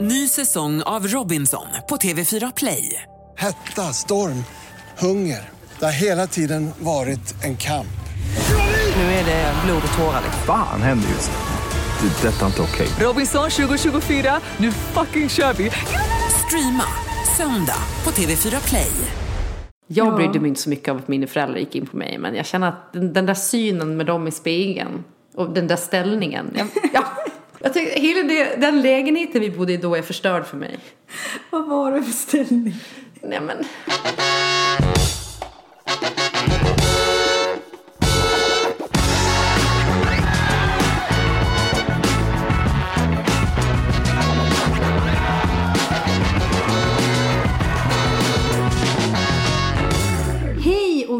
Ny säsong av Robinson på TV4 Play. Hetta, storm, hunger. Det har hela tiden varit en kamp. Nu är det blod och tårar. Fan händer just nu. Det. är Detta är inte okej. Robinson 2024, nu fucking kör vi! Streama söndag på TV4 Play. Jag Ja. brydde mig inte så mycket av att mina föräldrar gick in på mig. Men jag känner att den, den där synen med dem i spegeln. Och den där ställningen. Jag, ja, jag tycker, hela det, den lägenheten vi bodde i då är förstörd för mig. Vad var det för ställning? Nej men.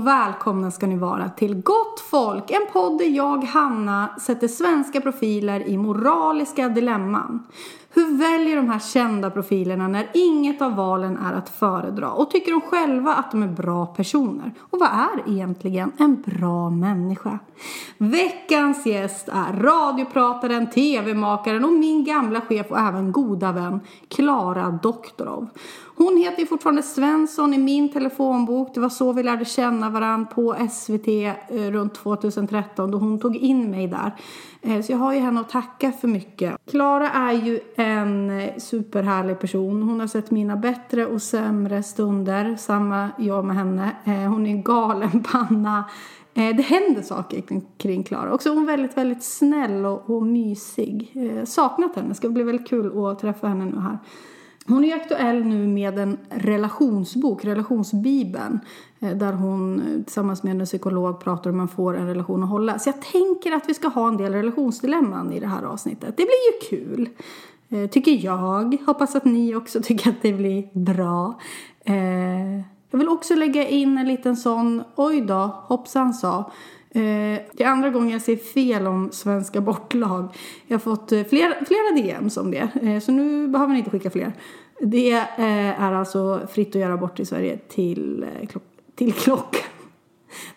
Och välkomna ska ni vara till Gott Folk, en podd där jag, Hanna, sätter svenska profiler i moraliska dilemman. Hur väljer de här kända profilerna när inget av valen är att föredra? Och tycker de själva att de är bra personer? Och vad är egentligen en bra människa? Veckans gäst är radioprataren, tv-makaren och min gamla chef och även goda vän Klara Doktorov. Hon heter ju fortfarande Svensson i min telefonbok. Det var så vi lärde känna varandra på SVT eh, runt 2013 då hon tog in mig där. Eh, så jag har ju henne att tacka för mycket. Klara är ju en eh, superhärlig person. Hon har sett mina bättre och sämre stunder. Samma jag med henne. Hon är en galen panna. Det händer saker kring- Klara. Också hon är väldigt, väldigt snäll och, och mysig. Saknat henne. Ska bli väldigt kul att träffa henne nu här. Hon är aktuell nu med en relationsbok, relationsbibeln. Eh, där hon eh, tillsammans med en psykolog pratar om hur man får en relation att hålla. Så jag tänker att vi ska ha en del relationsdilemman i det här avsnittet. Det blir ju kul. Eh, tycker jag. Hoppas att ni också tycker att det blir bra. Jag vill också lägga in en liten sån, oj då, hoppsan sa. Eh, det är andra gången jag ser fel om svenska bortlag. Jag har fått eh, flera, flera DMs om det. Eh, så nu behöver ni inte skicka fler. Det eh, är alltså fritt att göra abort i Sverige till, eh, klock, till klockan.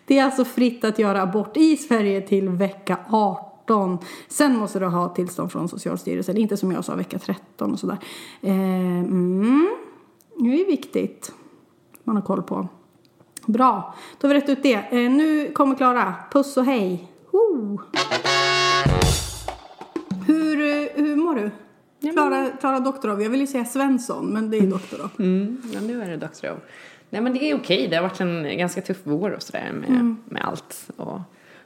Det är alltså fritt att göra abort i Sverige till vecka 18. Sen måste du ha tillstånd från Socialstyrelsen. Inte som jag sa, vecka 13 och sådär. Eh, mm, det är viktigt. Man har koll på. Bra, då har vi rätt ut det. Eh, nu kommer Klara. Puss och hej. Ho! Hur, eh, hur mår du? Klara, Klara Doktorov. Jag vill ju säga Svensson, men det är Doktorov. Mm, ja, nu är det Doktorov. Nej men det är okej. Det har varit en ganska tuff vår och sådär med, med allt. Och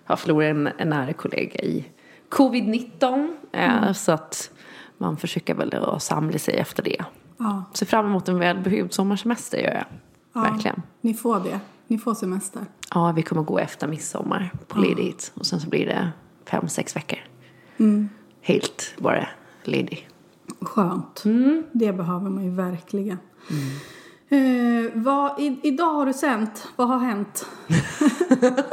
har förlorat en, en nära kollega i covid-19. Eh, så att man försöker väl att samla sig efter det. Ja. Ser fram emot en välbehövd sommarsemester gör jag. Verkligen. Ni får det. Ni får semester. Ja, vi kommer gå efter midsommar på ledigt. Och sen så blir det fem, sex veckor. Helt bara ledig. Skönt. Det behöver man ju verkligen. Eh, vad, i, idag har du sänt. Vad har hänt?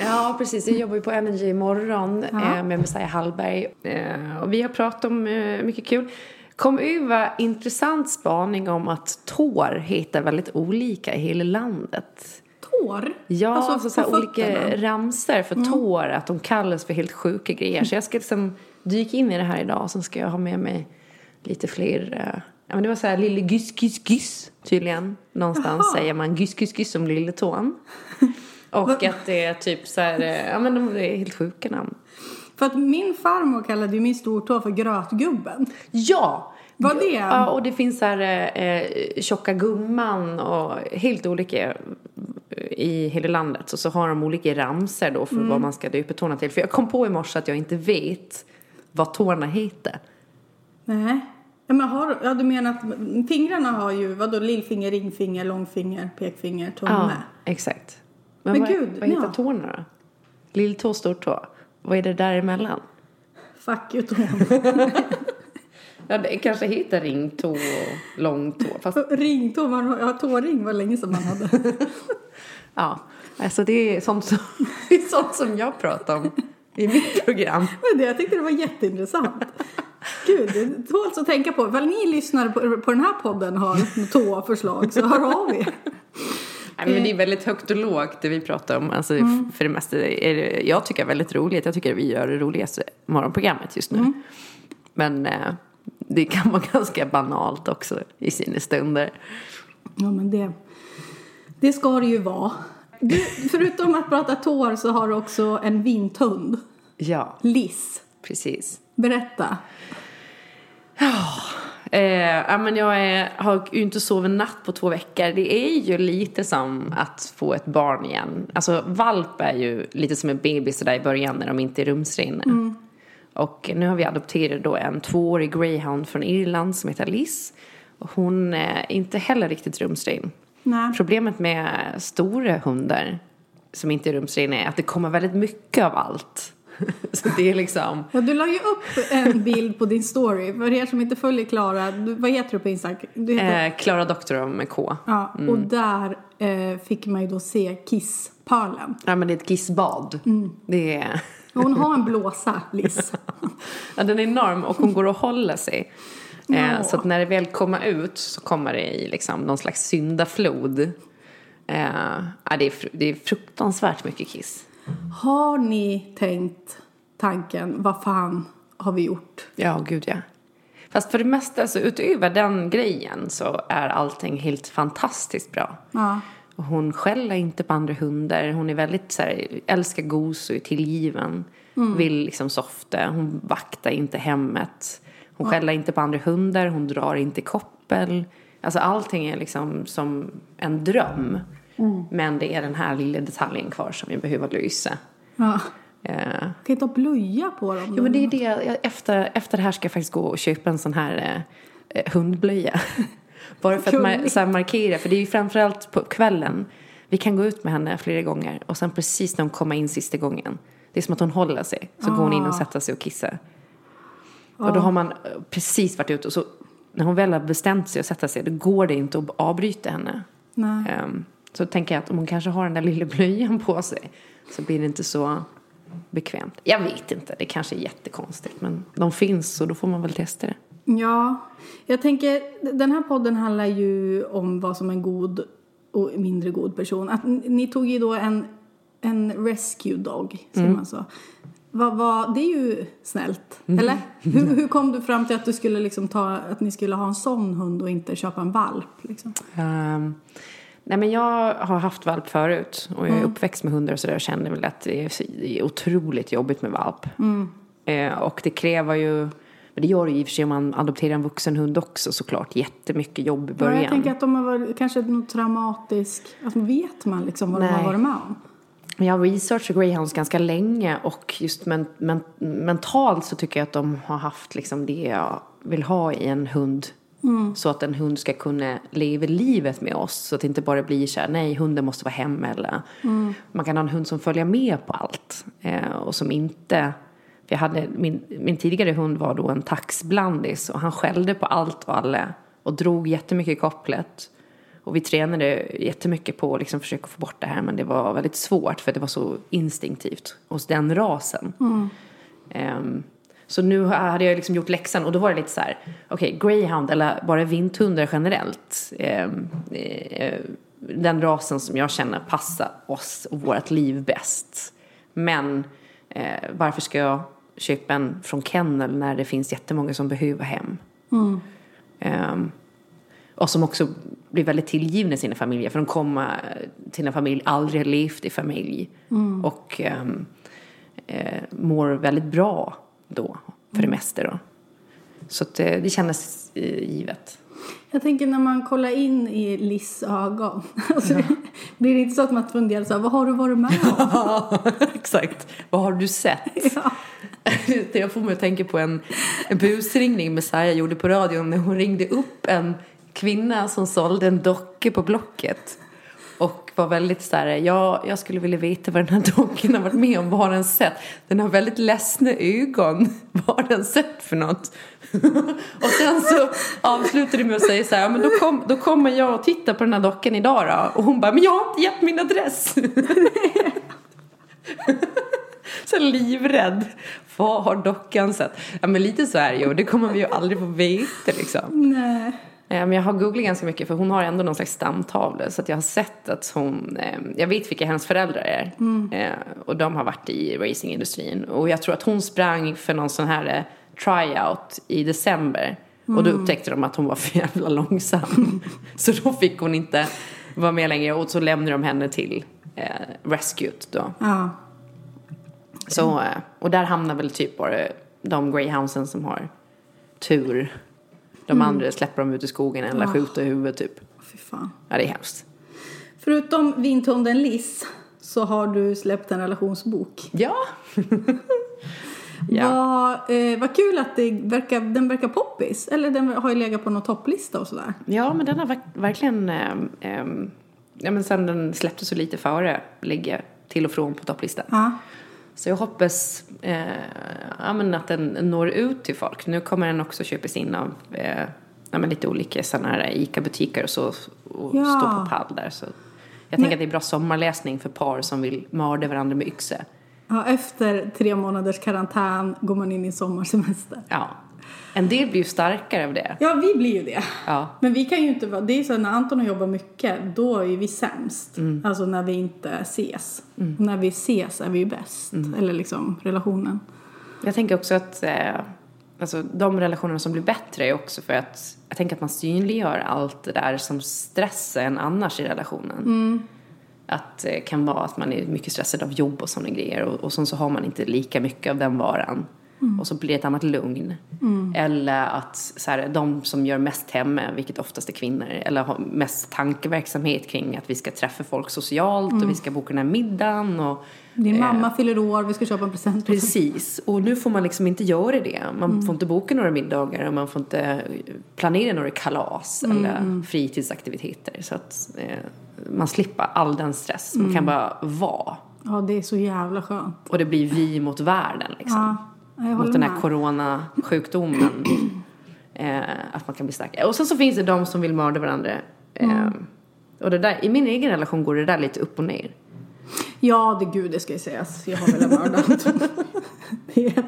Ja, precis. Jag jobbar ju på Energy imorgon Ja. eh, med Messiah Hallberg. Eh, och vi har pratat om eh, mycket kul. Kom över intressant spaning om att tår heter väldigt olika i hela landet. Tår? Ja, Alltså, alltså, så olika ramser för tår, att de kallas för helt sjuka grejer. Så jag ska liksom dyka in i det här idag, sen ska jag ha med mig lite fler eh, Ja, men det var så här lille gyss, gyss, gyss tydligen. Någonstans Jaha. säger man gyss, gyss, gyss om lille tån. Och att det är typ så här, eh, ja men de är helt sjuka namn. För att min farmor kallade ju min stortå för grötgubben. Ja! Var det? Ja, och det finns så här eh, tjocka gumman och helt olika i hela landet. Och så har de olika ramser då för Mm. vad man ska döpa tårna till. För jag kom på i morse att jag inte vet vad tårna heter. Nej. Ja, men har, ja, du menar att fingrarna har ju, vadå, lillfinger, ringfinger, långfinger, pekfinger, tumme? Ja, exakt. Men, Men vad, gud, vad heter ja. tårna då? Lilltå, stortå? Vad är det däremellan? Fuck you. Ja, det kanske heter ringtå och långtå. Fast Ringtå, man, har- ja, tåring var länge sedan man hade. ja, alltså det är sånt som, det är sånt som jag pratar om i mitt program. Men det, jag tyckte det var jätteintressant. Gud, det tåls att tänka på. Ifall ni lyssnare på, på den här podden har tåförslag så hör av er. Nej, men det är väldigt högt och lågt det vi pratar om. Alltså, Mm. För det mesta är det, jag tycker det är väldigt roligt. Jag tycker vi gör det roligaste morgonprogrammet just nu. Mm. Men eh, det kan vara ganska banalt också i sina stunder. Ja, men det, det ska det ju vara. Du, förutom att prata tår så har du också en vinthund. Ja, Liss. precis. Berätta. Eh, men jag är, har ju inte sovit natt på två veckor. Det är ju lite som att få ett barn igen. Alltså valp är ju lite som en bebis där i början när de inte är rumsrena. Och nu har vi adopterat då en tvåårig greyhound från Irland som heter Liz. Och hon är inte heller riktigt rumsren. Nej. Problemet med stora hundar som inte är rumsrena är att det kommer väldigt mycket av allt. Så det är liksom... Ja, du la ju upp en bild på din story. För er som inte följer Klara, vad heter du på Instagram? Eh, Klara Doktorov med K. ja, Och där eh, fick man ju då se Kisspölen. Ja men det är ett kissbad. Det är... Hon har en blåsa, Liss. Ja, den är enorm och hon går och håller sig. Eh, så att när det väl kommer ut så kommer det i liksom någon slags syndaflod. Eh, det, är, det är fruktansvärt mycket kiss. Har ni tänkt tanken, vad fan har vi gjort? Ja, gud ja. Fast för det mesta, så utöver den grejen så är allting helt fantastiskt bra. Ja. Och hon skäller inte på andra hundar. Hon är väldigt så här, älskar gos och är tillgiven. Vill liksom softa. Hon vaktar inte hemmet. Hon skäller inte på andra hundar. Hon drar inte koppel. Alltså allting är liksom som en dröm. Men det är den här lilla detaljen kvar som vi behöver lösa. ja. Eh, Kan inte ha blöja på dem? Jo men det är det, efter, efter det här ska jag faktiskt gå och köpa en sån här eh, eh, hundblöja. Bara för att mar- så markera, för det är ju framförallt på kvällen. Vi kan gå ut med henne flera gånger och sen precis när hon kommer in sista gången. Det är som att hon håller sig, så går hon in och sätter sig och kissar. Och då har man eh, precis varit ute och så när hon väl har bestämt sig att sätta sig då går det inte att avbryta henne. Nej. Så tänker jag att om hon kanske har den där lilla blöjan på sig så blir det inte så bekvämt. Jag vet inte, det kanske är jättekonstigt men de finns så då får man väl testa det. Ja, jag tänker, den här podden handlar ju om vad som är en god och mindre god person. Att ni tog ju då en, en rescue dog, säger man så. Vad, vad, det är ju snällt, eller? Hur, hur kom du fram till att du skulle liksom ta, att ni skulle ha en sån hund och inte köpa en valp? Liksom? Ehm, nej men jag har haft valp förut och jag är uppväxt med hundar och sådär och känner väl att det är, otroligt jobbigt med valp. Eh, och det kräver ju, men det gör det ju i och för sig om man adopterar en vuxen hund också såklart, jättemycket jobb i Ja, början. jag tänker att de har varit, kanske något traumatisk, alltså vet man liksom vad de har Nej. varit med om? Jag har researchat greyhounds ganska länge och just men, men, mentalt så tycker jag att de har haft liksom det jag vill ha i en hund. Så att en hund ska kunna leva livet med oss. Så att det inte bara blir så här, nej hunden måste vara hemma eller man kan ha en hund som följer med på allt. Eh, och som inte, för jag hade, min, min tidigare hund var då en taxblandis och han skällde på allt och alla. Och drog jättemycket i kopplet. Och vi tränade jättemycket på att liksom försöka få bort det här men det var väldigt svårt för det var så instinktivt hos den rasen. Ehm, så nu hade jag liksom gjort läxan och då var det lite så här, okej, greyhound eller bara vinthundar generellt. ehm, eh, den rasen som jag känner passar oss och vårt liv bäst. Men eh, varför ska jag köpa en från kennel när det finns jättemånga som behöver hem? Ehm, och som också blir väldigt tillgivna i sina familjer. För de kommer till en familj, aldrig levt i familj. Och ehm, eh, mår väldigt bra då, för det mesta då. Så att, eh, det kändes eh, givet. Jag tänker när man kollar in i Liss ögon. Alltså, Blir det inte så att man funderar så här, vad har du varit med om? Exakt. Vad har du sett? Ja. Jag får mig att tänka på en, en busringning Messiah gjorde på radion när hon ringde upp en kvinna som sålde en docka på Blocket. Var väldigt så här, jag, jag skulle vilja veta vad den här dockan har varit med om, vad har den sett? Den har väldigt ledsna ögon, vad har den sett för något? och sen så avslutade det med att säga så här, ja, men då, kom, då kommer jag och tittar på den här dockan idag då. Och hon bara, men jag har inte gett min adress. Så livrädd. Vad har dockan sett? Ja men lite så är det ju och det kommer vi ju aldrig få veta liksom. Nej. Eh, Men jag har googlat ganska mycket för hon har ändå någon slags stamtavla så att jag har sett att hon, eh, jag vet vilka hennes föräldrar är. Eh, Och de har varit i racingindustrin. Och jag tror att hon sprang för någon sån här tryout i december. Och då upptäckte de att hon var för jävla långsam. så då fick hon inte vara med längre och så lämnade de henne till eh, Rescued då. Ja. Så, och där hamnar väl typ bara de greyhoundsen som har tur. De andra släpper de ut i skogen eller skjuter i huvudet typ. Fy fan. Ja, det är hemskt. Förutom vinthunden Liss så har du släppt en relationsbok. Ja. ja. Vad, eh, vad kul att det verkar, den verkar poppis. Eller den har ju legat på någon topplista och sådär. ja, men den har verk- verkligen, ehm, ehm, ja men sen den släpptes så lite före, ligger till och från på topplistan. Ja. Så jag hoppas eh, ja, men att den når ut till folk. Nu kommer den också köpas in av eh, ja, men lite olika sådana här ICA-butiker och så. Och Ja. stå på pall där. Så jag tänker att det är bra sommarläsning för par som vill mörda varandra med yxa. Ja, efter tre månaders karantän går man in i sommarsemester. Ja. En del blir ju starkare av det. Ja, vi blir ju det. Ja. Men vi kan ju inte vara, det är så när Anton och jobbar mycket, då är vi sämst. Alltså när vi inte ses. Och när vi ses är vi ju bäst. Eller liksom relationen. Jag tänker också att eh, alltså, de relationerna som blir bättre är också för att jag tänker att man synliggör allt det där som stressar en annars i relationen. Att det kan vara att man är mycket stressad av jobb och sådana grejer och, och sen så har man inte lika mycket av den varan. Och så blir det ett annat lugn. Eller att så här, de som gör mest hemma, vilket oftast är kvinnor, eller har mest tankeverksamhet kring att vi ska träffa folk socialt och vi ska boka den här middagen och Din mamma fyller år, vi ska köpa en present. Precis, och nu får man liksom inte göra det. Man får inte boka några middagar och man får inte planera några kalas eller fritidsaktiviteter. Så att eh, man slipper all den stress. Man kan bara vara. Ja, det är så jävla skönt. Och det blir vi mot världen liksom. Ja, mot den här med. coronasjukdomen. eh, att man kan bli starkare. Och sen så finns det de som vill mörda varandra. Eh, Och det där, i min egen relation går det där lite upp och ner. Ja, det gud, det ska ju sägas. Jag har väl mördat. det, är,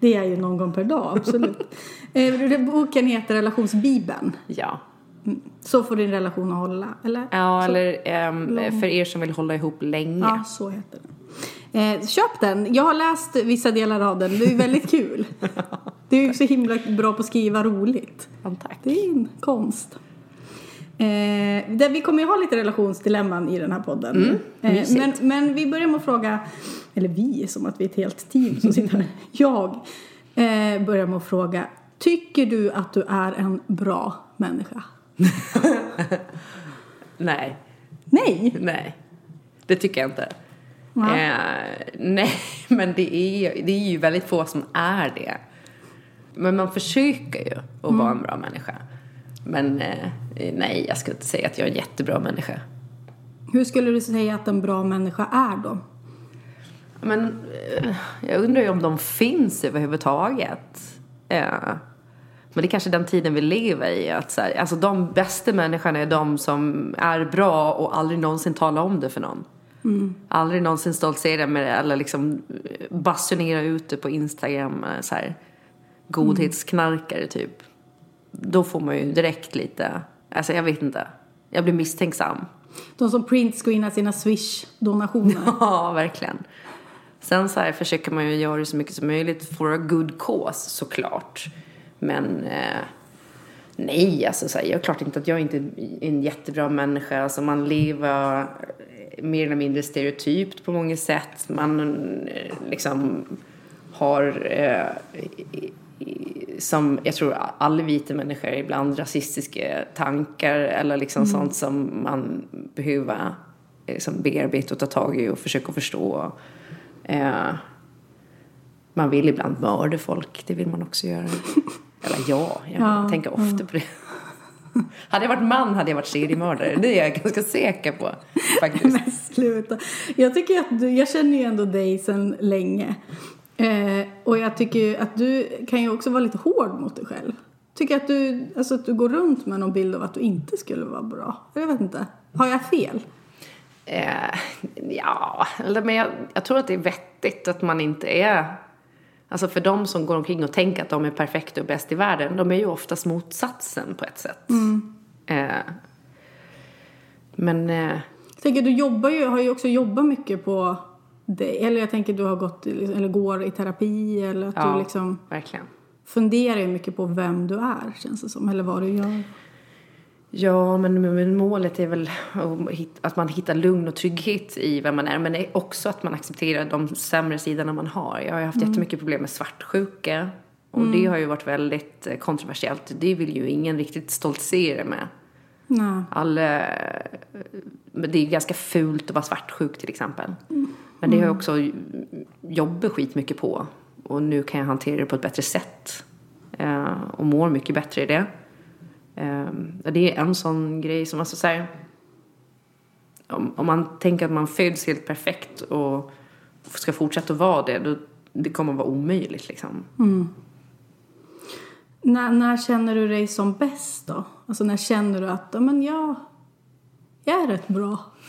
det är ju någon gång per dag, absolut. Eh, boken heter Relationsbibeln. Ja. Så får din relation att hålla, eller? Ja, så, eller ehm, för er som vill hålla ihop länge. Ja, så heter den. Eh, köp den. Jag har läst vissa delar av den. Det är väldigt kul. Du är ju så himla bra på att skriva roligt. Tack. Det är en konst. Eh, där vi kommer ju ha lite relationsdilemman i den här podden. Mm, eh, men, men vi börjar med att fråga, eller vi som att vi är ett helt team som sitter här. Jag eh, börjar med att fråga, tycker du att du är en bra människa? Nej, Nej! nej. Det tycker jag inte. Ja. Eh, nej, men det är, det är ju väldigt få som är det. Men man försöker ju att vara en bra människa. Men eh, nej, jag skulle inte säga att jag är en jättebra människa. Hur skulle du säga att en bra människa är då? Men eh, jag undrar ju om de finns överhuvudtaget. Eh, men det är kanske den tiden vi lever i. Att så här, alltså de bästa människorna är de som är bra och aldrig någonsin talar om det för någon. Aldrig någonsin stoltserar med det eller liksom eh, basunerar ut det på Instagram. eh, Så här, godhetsknarkare typ. Då får man ju direkt lite, alltså jag vet inte. Jag blir misstänksam. De som printscreenar sina swish-donationer. Ja, verkligen. Sen så här försöker man ju göra så mycket som möjligt for a good cause såklart. Men eh, nej, alltså så här, jag är klart inte att jag inte är en jättebra människa. Alltså man lever mer eller mindre stereotypt på många sätt. Man eh, liksom har eh, som jag tror alla vita människor ibland rasistiska tankar eller liksom sånt som man behöver liksom bearbeta och ta tag i och försöka förstå. Eh, man vill ibland mörda folk, det vill man också göra. Eller ja, jag Ja, tänker ofta på det. Hade jag varit man hade jag varit seriemördare, det är jag ganska säker på faktiskt. Men sluta. Jag tycker att du, jag känner ju ändå dig sedan länge. Eh, och jag tycker att du kan ju också vara lite hård mot dig själv. Tycker att du, alltså att du går runt med någon bild av att du inte skulle vara bra. Jag vet inte. Har jag fel? Eh, ja, eller, men jag, jag tror att det är vettigt att man inte är... Alltså för de som går omkring och tänker att de är perfekta och bäst i världen, de är ju oftast motsatsen på ett sätt. Eh, men eh, Jag tänker du jobbar ju, har ju också jobbat mycket på dig. Eller jag tänker du har gått, eller går i terapi eller att ja, du liksom... verkligen. funderar ju mycket på vem du är, känns det som. Eller vad du gör. Ja, men, men målet är väl att man hittar lugn och trygghet i vem man är. Men det är också att man accepterar de sämre sidorna man har. Jag har haft mm. jättemycket problem med svartsjuka. Och mm. det har ju varit väldigt eh, kontroversiellt. Det vill ju ingen riktigt stoltsera med. Nej. Alla, det är ganska fult att vara svartsjuk till exempel. Mm. Men det har jag mm. också jobbat skitmycket på. Och nu kan jag hantera det på ett bättre sätt. Eh, och mår mycket bättre i det. Eh, det är en sån grej som, alltså så här, om, om, man tänker att man föds helt perfekt och ska fortsätta att vara det, då det kommer att vara omöjligt liksom. Mm. När, när känner du dig som bäst då? Alltså när känner du att, men jag, jag är rätt bra?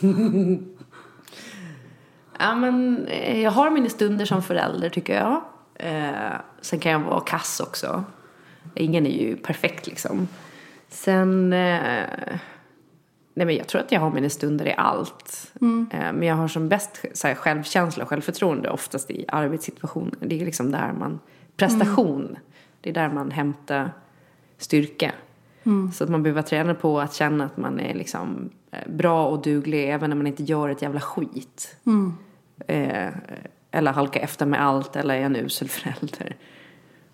ja men eh, jag har mina stunder som förälder tycker jag. Eh, sen kan jag vara kass också. Ingen är ju perfekt liksom. Sen, eh, nej men jag tror att jag har mina stunder i allt. Mm. Eh, men jag har som bäst så här, självkänsla och självförtroende oftast i arbetssituationer. Det är liksom där man, prestation. Mm. Det är där man hämtar styrka. Mm. Så att man behöver träna på att känna att man är liksom eh, bra och duglig även när man inte gör ett jävla skit. Mm. Eh, eller halka efter med allt eller är en usel förälder.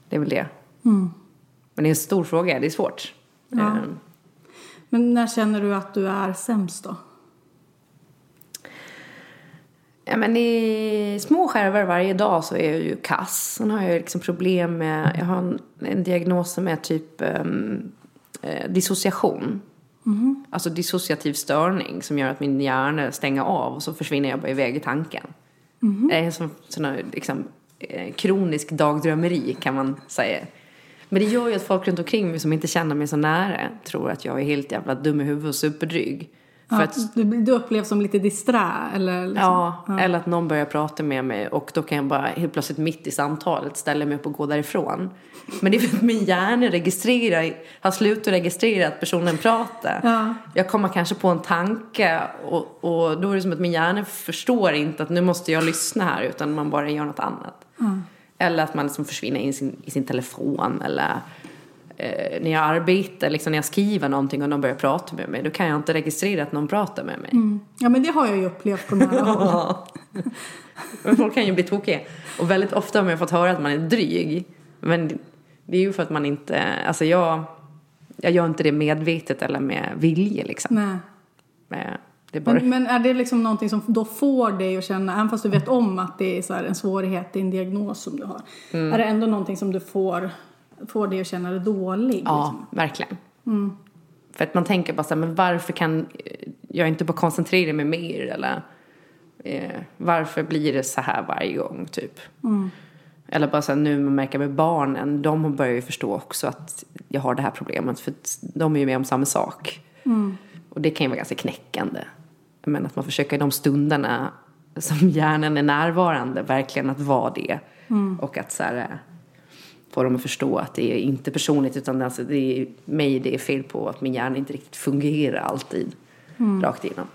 Det är väl det. Mm. Men det är en stor fråga, det är svårt. Ja. Eh. Men när känner du att du är sämst då? Ja, men I små skärvor varje dag så är jag ju kass. Sen har jag liksom problem med, jag har en, en diagnos som är typ um, eh, dissociation. Mm. Alltså dissociativ störning som gör att min hjärna stänger av och så försvinner jag bara iväg i tanken. Mm. Det är en sån, sån liksom, eh, kronisk dagdrömmeri kan man säga. Men det gör ju att folk runt omkring mig som inte känner mig så nära tror att jag är helt jävla dum i huvudet och superdryg. Ja, att, du, du upplevs som lite disträ eller? Liksom. Ja, ja, eller att någon börjar prata med mig och då kan jag bara helt plötsligt mitt i samtalet ställa mig upp och gå därifrån. Men det är för att min hjärna registrerar, har slutat registrera att personen pratar. Ja. Jag kommer kanske på en tanke och, och då är det som att min hjärna förstår inte att nu måste jag lyssna här utan man bara gör något annat. Mm. Eller att man liksom försvinner i sin, i sin telefon eller eh, när jag arbetar, liksom när jag skriver någonting och någon börjar prata med mig, då kan jag inte registrera att någon pratar med mig. Mm. Ja, men det har jag ju upplevt på nära håll. men folk kan ju bli tokiga. Och väldigt ofta har man fått höra att man är dryg. Men det är ju för att man inte, alltså jag, jag gör inte det medvetet eller med vilje liksom. Nej. Men, är bara... men, men är det liksom någonting som då får dig att känna, även fast du vet om att det är så en svårighet, är en diagnos som du har. Mm. Är det ändå någonting som du får får dig att känna dig dålig. Ja, liksom. verkligen. Mm. För att man tänker bara så här, men varför kan jag inte bara koncentrera mig mer eller eh, varför blir det så här varje gång typ. Mm. Eller bara så här, nu man märker med barnen, de börjar ju förstå också att jag har det här problemet för de är ju med om samma sak. Mm. Och det kan ju vara ganska knäckande. Men att man försöker i de stunderna som hjärnan är närvarande verkligen att vara det. Mm. Och att så här, få dem att förstå att det är inte personligt utan alltså det är mig det är fel på att min hjärna inte riktigt fungerar alltid mm. rakt igenom.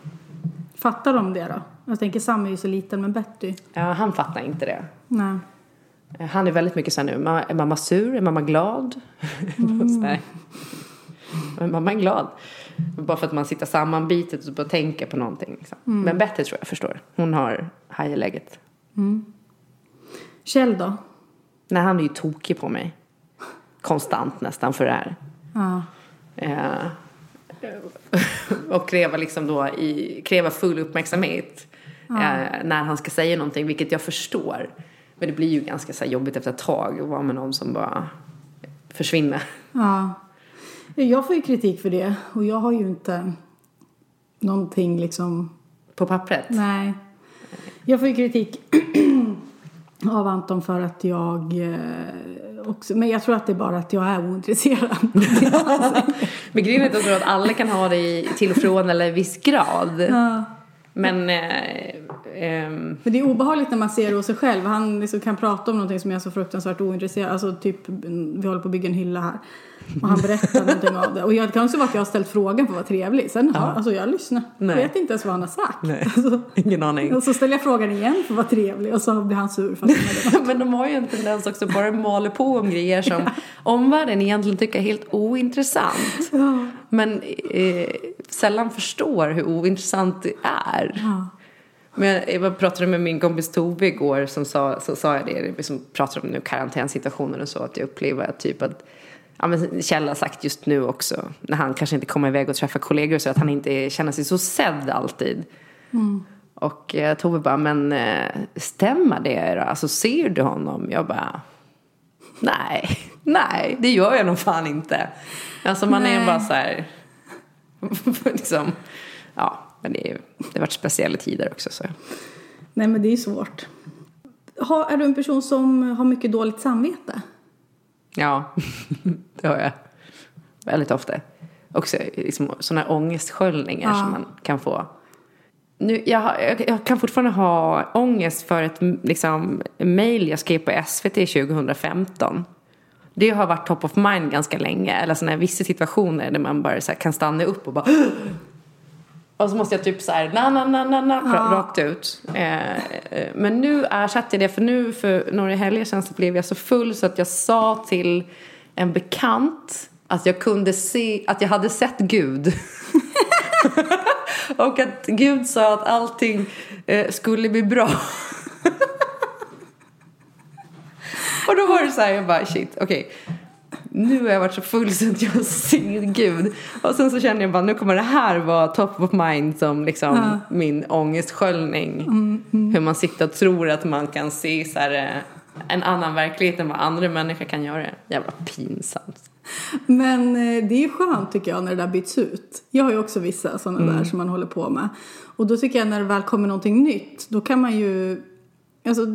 Fattar de det då? Jag tänker Sam är ju så liten men Betty. Ja, han fattar inte det. Nej. Han är väldigt mycket så här nu, är mamma sur? Är mamma glad? Mm. Men mamma är glad. Bara för att man sitter sammanbitet och bara tänker på någonting. Liksom. Mm. Men Betty tror jag förstår. Hon har hajeläget. Mm. Kjell då? Nej, han är ju tokig på mig. Konstant nästan för det här. Ja. Eh, och kräva liksom då i, kräva full uppmärksamhet ja. eh, när han ska säga någonting, vilket jag förstår. Men det blir ju ganska så jobbigt efter ett tag att vara med någon som bara försvinner. Ja. Jag får ju kritik för det och jag har ju inte någonting liksom... På pappret? Nej. Jag får ju kritik av Anton för att jag eh, också, men jag tror att det är bara att jag är ointresserad. men grejen är att jag tror att alla kan ha det i, till och från eller i viss grad. Ja. Men... Eh, eh, men det är obehagligt när man ser det hos sig själv. Han liksom kan prata om någonting som är så fruktansvärt ointresserad. Alltså typ, vi håller på att bygga en hylla här. Och han berättar någonting av det. Och jag, det kan också vara att jag har ställt frågan för att vara trevlig. Sen har, alltså jag lyssnar. Nej. Jag vet inte ens vad han har sagt. Nej. Alltså, Ingen aning. och så ställer jag frågan igen för att vara trevlig och så blir han sur för att Men de har ju en tendens också bara maler på om grejer som omvärlden egentligen tycker är helt ointressant. Men eh, sällan förstår hur ointressant det är. Ja. Men jag, jag pratade med min kompis Tove igår som sa, så sa jag det, vi som pratar om nu karantänsituationen och så, att jag upplever att typ att Ja, men Kjell har sagt just nu också, när han kanske inte kommer iväg och träffar kollegor, så att han inte känner sig så sedd alltid. Och eh, Tove bara, men eh, stämmer det då? Alltså ser du honom? Jag bara, nej, nej, det gör jag nog fan inte. Alltså man är Nej. bara så här, liksom, ja, men det, är ju- det har varit speciella tider också så. Nej men det är svårt. Har, är du en person som har mycket dåligt samvete? Ja, det har jag. Väldigt ofta. Också liksom, sådana ångestsköljningar Ja. som man kan få. Nu, jag, jag, kan fortfarande ha ångest för ett liksom, mail jag skrev på SVT 2015. Det har varit top of mind ganska länge. Eller sådana här vissa situationer där man bara här, kan stanna upp och bara och så måste jag typ så här, na na na na na ra- rakt ut. Eh, eh, men nu ersatte jag det, för nu för några helger sedan så blev jag så full så att jag sa till en bekant att jag kunde se, att jag hade sett Gud. och att Gud sa att allting eh, skulle bli bra. och då var det så här, jag bara shit, okej. Nu har jag varit så full så att jag ser Gud. Och sen så känner jag bara, nu kommer det här vara top of mind som liksom min ångestsköljning. Hur man sitter och tror att man kan se så här, eh, en annan verklighet än vad andra människor kan göra. Jävla pinsamt. Men eh, det är skönt tycker jag när det där byts ut. Jag har ju också vissa sådana Mm. där som man håller på med. Och då tycker jag när det väl kommer någonting nytt, då kan man ju Alltså,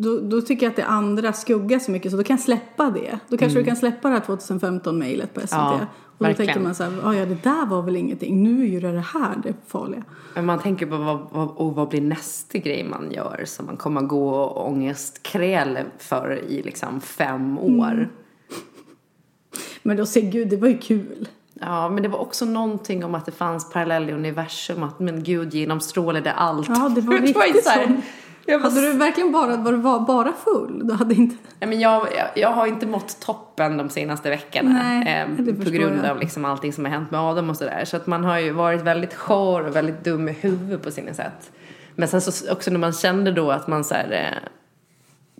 då, då tycker jag att det andra skuggar så mycket så då kan jag släppa det. Då kanske du kan släppa det här 2015-mejlet på SVT. Mm. Ja, och då verkligen. tänker man så här, "Ah, ja det där var väl ingenting. Nu är ju det här det farliga. Men man tänker på vad, vad, och vad blir nästa grej man gör som man kommer gå och ångestkräl för i liksom fem år. Men då ser Gud, det var ju kul. Ja, men det var också någonting om att det fanns parallell i universum, att men Gud genomstrålade allt. Ja, det var riktigt så. Jag, Hade du verkligen bara, var du var bara full? Du hade inte... Nej, men jag, jag, jag har inte mått toppen de senaste veckorna. Nej, eh, på grund jag. av liksom allting som har hänt med Adam och sådär. Så att man har ju varit väldigt skör och väldigt dum i huvudet på sina sätt. Men sen så också när man kände då att man så här, eh,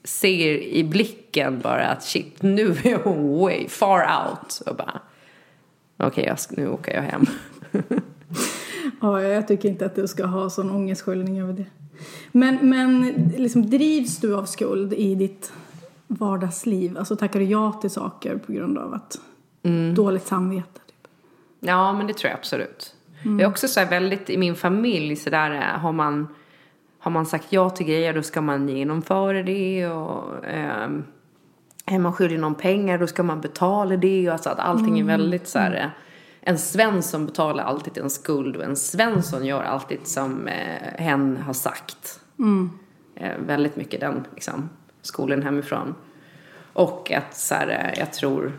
ser i blicken bara att shit, nu är hon way far out. Och bara, okej, ska- nu åker jag hem. Ja, jag tycker inte att du ska ha sån ångestsköljning över det. Men, men liksom, drivs du av skuld i ditt vardagsliv? Alltså tackar du ja till saker på grund av att dåligt samvete? Typ. Ja, men det tror jag absolut. Det är också så här väldigt i min familj så där eh, har man har man sagt ja till grejer då ska man genomföra det och ehm, är man skyldig någon pengar då ska man betala det och alltså att allting är väldigt så här eh, en Svensson betalar alltid en skuld och en Svensson gör alltid som eh, hen har sagt. Eh, väldigt mycket den liksom, skolan hemifrån. Och att så här, eh, jag tror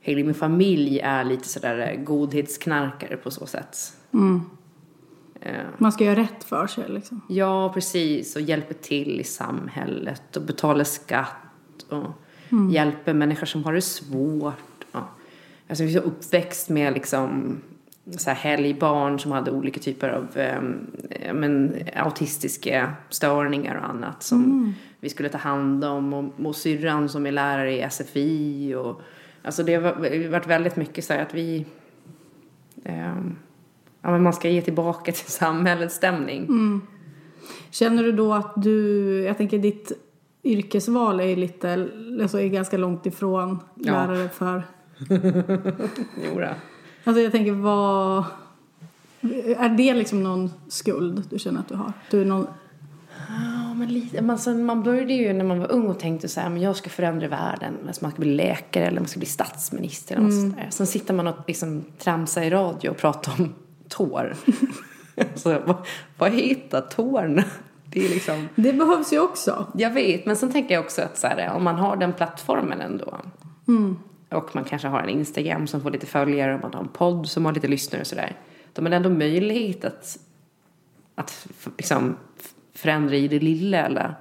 hela min familj är lite sådär eh, godhetsknarkare på så sätt. Eh, Man ska göra rätt för sig liksom. Ja, precis. Och hjälper till i samhället och betalar skatt och hjälper människor som har det svårt. Och, alltså, vi är uppväxt med liksom så här helgbarn som hade olika typer av ja, men, autistiska störningar och annat som vi skulle ta hand om. Och, och syrran som är lärare i SFI. Och, alltså det har va- varit väldigt mycket så här att vi ehm, ja, men man ska ge tillbaka till samhällets stämning. Känner du då att du, jag tänker ditt yrkesval är lite, alltså är ganska långt ifrån Ja. lärare för Jodå. Alltså jag tänker vad... Är det liksom någon skuld du känner att du har? Du är någon... Ja, men lite. Man, sen, man började ju när man var ung och tänkte så här, men jag ska förändra världen. Alltså man ska bli läkare eller man ska bli statsminister. Eller något sånt där. Sen sitter man och liksom tramsar i radio och pratar om tår. alltså, vad, vad heter tårna? Det är liksom... Det behövs ju också. Jag vet, men sen tänker jag också att så här, om man har den plattformen ändå. Och man kanske har en Instagram som får lite följare och man har en podd som har lite lyssnare och sådär. De har ändå möjlighet att, att liksom förändra i det lilla eller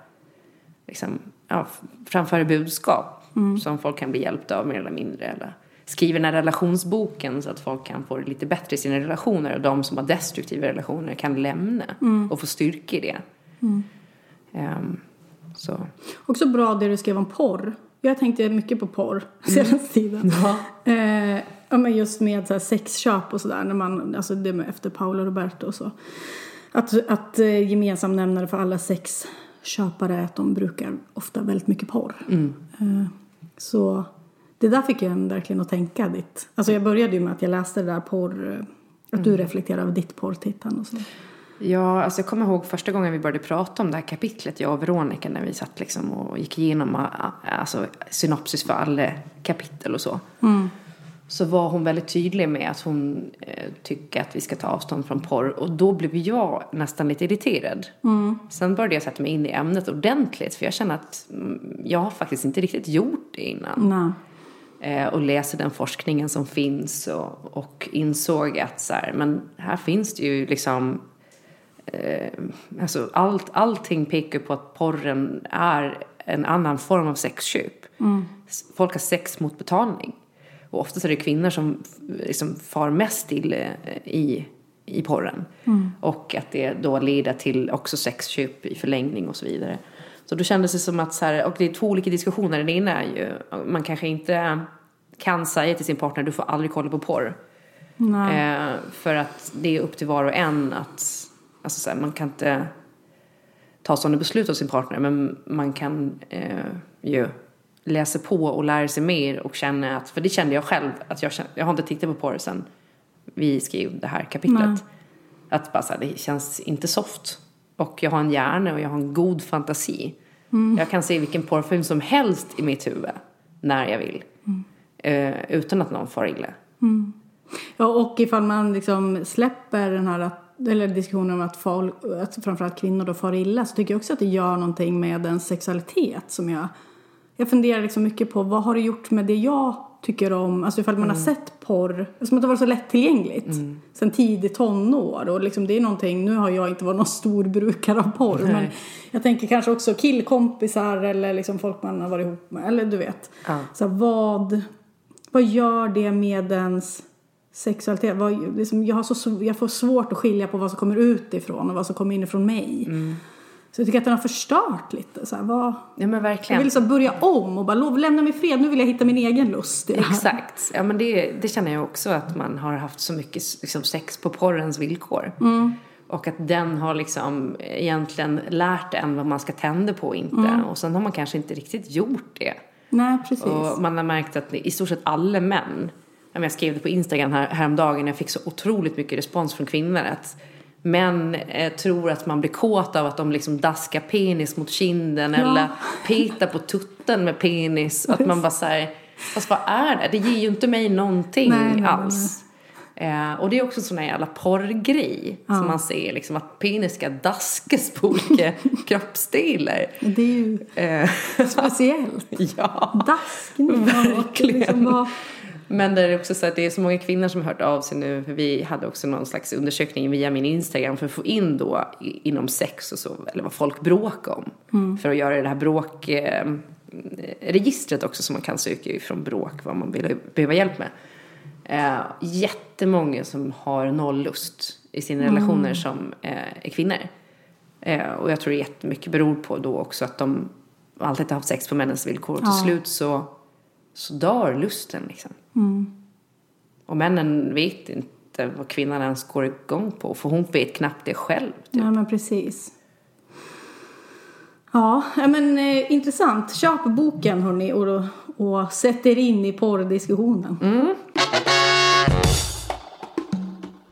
liksom, ja, framföra budskap som folk kan bli hjälpta av mer eller mindre. Eller skriva den här relationsboken så att folk kan få det lite bättre i sina relationer och de som har destruktiva relationer kan lämna och få styrka i det. Ehm, så. Också bra det du skrev om porr. Jag tänkte mycket på porr senaste tiden. Eh, ja, men just med så här sexköp och sådär. När man, alltså det med efter Paolo Roberto och så. Att, att eh, gemensam nämnare för alla sexköpare är att de brukar ofta väldigt mycket porr. Eh, så det där fick jag en verkligen att tänka ditt. Alltså jag började ju med att jag läste det där porr. eh, Att du reflekterade över ditt porrtittande och så. Ja, alltså jag kommer ihåg första gången vi började prata om det här kapitlet, jag och Veronica, när vi satt liksom och gick igenom alltså, synopsis för alla kapitel och så. Så var hon väldigt tydlig med att hon eh, tycker att vi ska ta avstånd från porr. Och då blev jag nästan lite irriterad. Sen började jag sätta mig in i ämnet ordentligt. För jag känner att mm, jag har faktiskt inte riktigt gjort det innan Nej. eh, och läste den forskningen som finns och, och insåg att så här, men här finns det ju liksom eh, alltså allt, allting pekar på att porren är en annan form av sexköp. S- Folk har sex mot betalning. Och oftast är det kvinnor som liksom far mest illa eh, i, i porren. Och att det då leder till också sexköp i förlängning och så vidare. Så då kändes det som att så här, och det är två olika diskussioner. Den ena är ju, man kanske inte kan säga till sin partner, du får aldrig kolla på porr. Eh, för att det är upp till var och en att, alltså så här, man kan inte ta sådana beslut av sin partner men man kan eh, ju läsa på och lära sig mer och känna att, för det kände jag själv, att jag, kände, jag har inte tittat på porr sen vi skrev det här kapitlet. Nej. Att bara så här, det känns inte soft. Och jag har en hjärna och jag har en god fantasi. Jag kan se vilken porrfilm som helst i mitt huvud när jag vill. Eh, utan att någon far illa. Ja, och ifall man liksom släpper den här eller diskussionen om att, folk, att framförallt kvinnor då far illa så tycker jag också att det gör någonting med en sexualitet som jag jag funderar liksom mycket på vad har det gjort med det jag tycker om, alltså ifall man har sett porr, som att det var så lättillgängligt sen tidigt tonår och liksom det är någonting, nu har jag inte varit någon stor brukare av porr men jag tänker kanske också killkompisar eller liksom folk man har varit ihop med, eller du vet. Ja. Så vad, vad gör det med ens sexualitet? Vad, liksom, jag, har så, jag får svårt att skilja på vad som kommer utifrån och vad som kommer inifrån mig. Så jag tycker att den har förstört lite. Så här, vad, Ja men jag verkligen. vill liksom börja om och bara lov, lämna mig fred. Nu vill jag hitta min egen lust i det här. Exakt. Ja, men det, det känner jag också att man har haft så mycket liksom, sex på porrens villkor. Och att den har liksom egentligen lärt en vad man ska tända på och inte. Och sen har man kanske inte riktigt gjort det. Nej, precis. Och man har märkt att i stort sett alla män, jag skrev det på Instagram här, häromdagen, jag fick så otroligt mycket respons från kvinnor att män eh, tror att man blir kåt av att de liksom daskar penis mot kinden eller petar på tutten med penis. Att man bara såhär, fast vad är det? Det ger ju inte mig någonting Nej, nej, nej, alls. Eh, och det är också en sån här jävla porrgrej som man ser, liksom att penis ska daskas på olika kroppsdelar. Det är ju Eh, speciellt. ja. Daskning. Verkligen. Liksom Men det är också så att det är så många kvinnor som har hört av sig nu. För vi hade också någon slags undersökning via min Instagram för att få in då inom sex och så, eller vad folk bråkar om. För att göra det här bråk, eh, registret också som man kan söka ifrån bråk, vad man vill behöva hjälp med. Eh, jättemånga som har noll lust i sina relationer som eh, är kvinnor. Eh, och jag tror det jättemycket beror på då också att de alltid har haft sex på männens villkor. Och till Ja. slut så, så dör lusten liksom. Och männen vet inte vad kvinnan ens går igång på. För hon vet knappt det själv. Typ. Ja, men precis. Ja, men eh, intressant. Köp boken hörni och, och sätt er in i porrdiskussionen. Mm.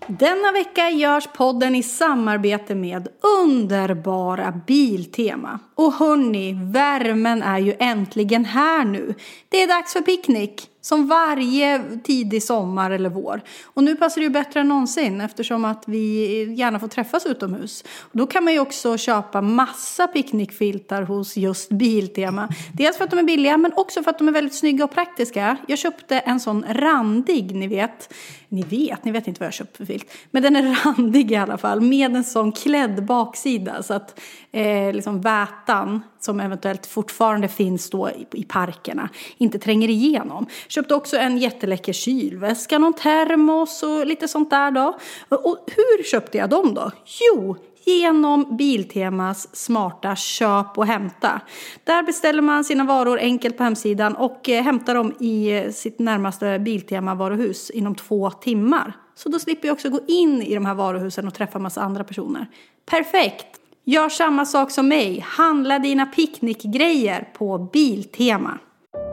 Denna vecka görs podden i samarbete med underbara Biltema. Och hörni, värmen är ju äntligen här nu. Det är dags för picknick. Som varje tidig sommar eller vår. Och nu passar det ju bättre än någonsin eftersom att vi gärna får träffas utomhus. Och då kan man ju också köpa massa picknickfiltar hos just Biltema. Dels för att de är billiga men också för att de är väldigt snygga och praktiska. Jag köpte en sån randig, ni vet. Ni vet, ni vet inte vad jag köpt för filt. Men den är randig i alla fall med en sån klädd baksida så att eh, liksom vätan som eventuellt fortfarande finns då i, i parkerna inte tränger igenom. Köpte också en jätteläcker kylväska, någon termos och lite sånt där då. Och hur köpte jag dem då? Jo, genom Biltemas smarta köp och hämta. Där beställer man sina varor enkelt på hemsidan och eh, hämtar dem i eh, sitt närmaste Biltema-varuhus inom två timmar. Så då slipper jag också gå in i de här varuhusen och träffa massa andra personer. Perfekt! Gör samma sak som mig. Handla dina picknickgrejer på Biltema.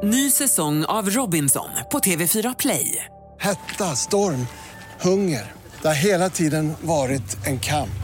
Ny säsong av Robinson på TV4 Play. Hetta, storm, hunger. Det har hela tiden varit en kamp.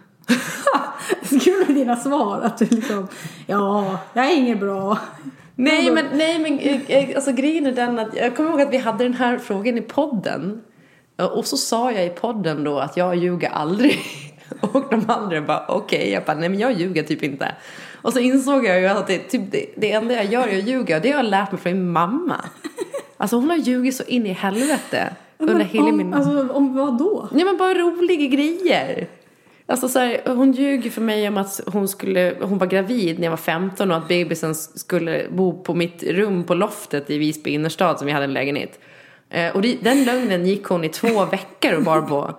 Med dina svar. Att du liksom, ja, jag är inget bra. Nej men, nej, men eh, eh, alltså, grejen är den att jag kommer ihåg att vi hade den här frågan i podden. Och så sa jag i podden då att jag ljuger aldrig. Och de andra bara okej, okay. jag bara nej men jag ljuger typ inte. Och så insåg jag ju att det, typ, det, det enda jag gör är att ljuga och det har jag lärt mig från min mamma. Alltså hon har ljugit så in i helvete. Under Men hela om, min... Alltså om vad då? Ja men bara roliga grejer. Alltså så här, hon ljuger för mig om att hon, skulle, hon var gravid när jag var 15 och att bebisen skulle bo på mitt rum på loftet i Visby innerstad som vi hade en lägenhet. Eh, och det, den lögnen gick hon i två veckor och bar på.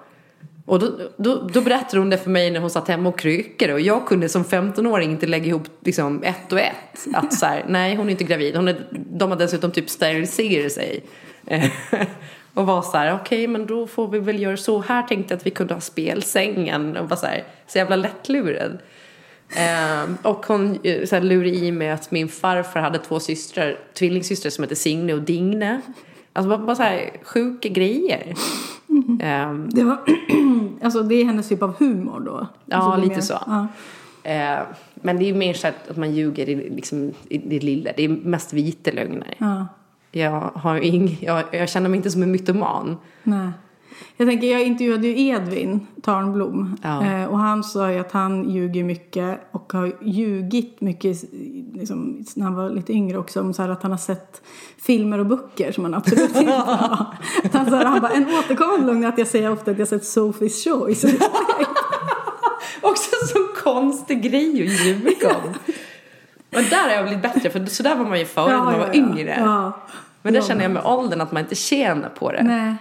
Och då, då, då berättade hon det för mig när hon satt hemma och krykade och jag kunde som 15-åring inte lägga ihop liksom ett och ett. Att så här, nej hon är inte gravid. Hon är, de har dessutom typ steriliserat sig. Eh, Och var så här, okej okay, men då får vi väl göra så. Här tänkte jag att vi kunde ha spelsängen. Och var så här, så jävla lättlurad. Eh, och hon eh, så här, lurade i mig att min farfar hade två systrar, tvillingsystrar som hette Signe och Digne. Alltså bara, bara så här sjuka grejer. Eh, Det, var, alltså, det är hennes typ av humor då? Ja, alltså, lite mer- så. Ja. eh, men det är mer så att att man ljuger i, liksom, i det lilla. Det är mest vita lögner. Ja. Jag, har ing, jag, jag känner mig inte som en mytoman. Nej. Jag tänker, jag intervjuade ju Edvin Törnblom Ja. eh, och han sa ju att han ljuger mycket och har ljugit mycket liksom, när han var lite yngre också om så här, att han har sett filmer och böcker som han absolut inte har. Han, så här, han bara, en återkommande lögn är att jag säger ofta att jag sett Sophie's Choice. Också en så konstig grej att ljuga om. Men där har jag blivit bättre för så där var man ju förut när man var yngre. Ja. Men det Ja, känner jag med åldern att man inte tjänar på det. Nej.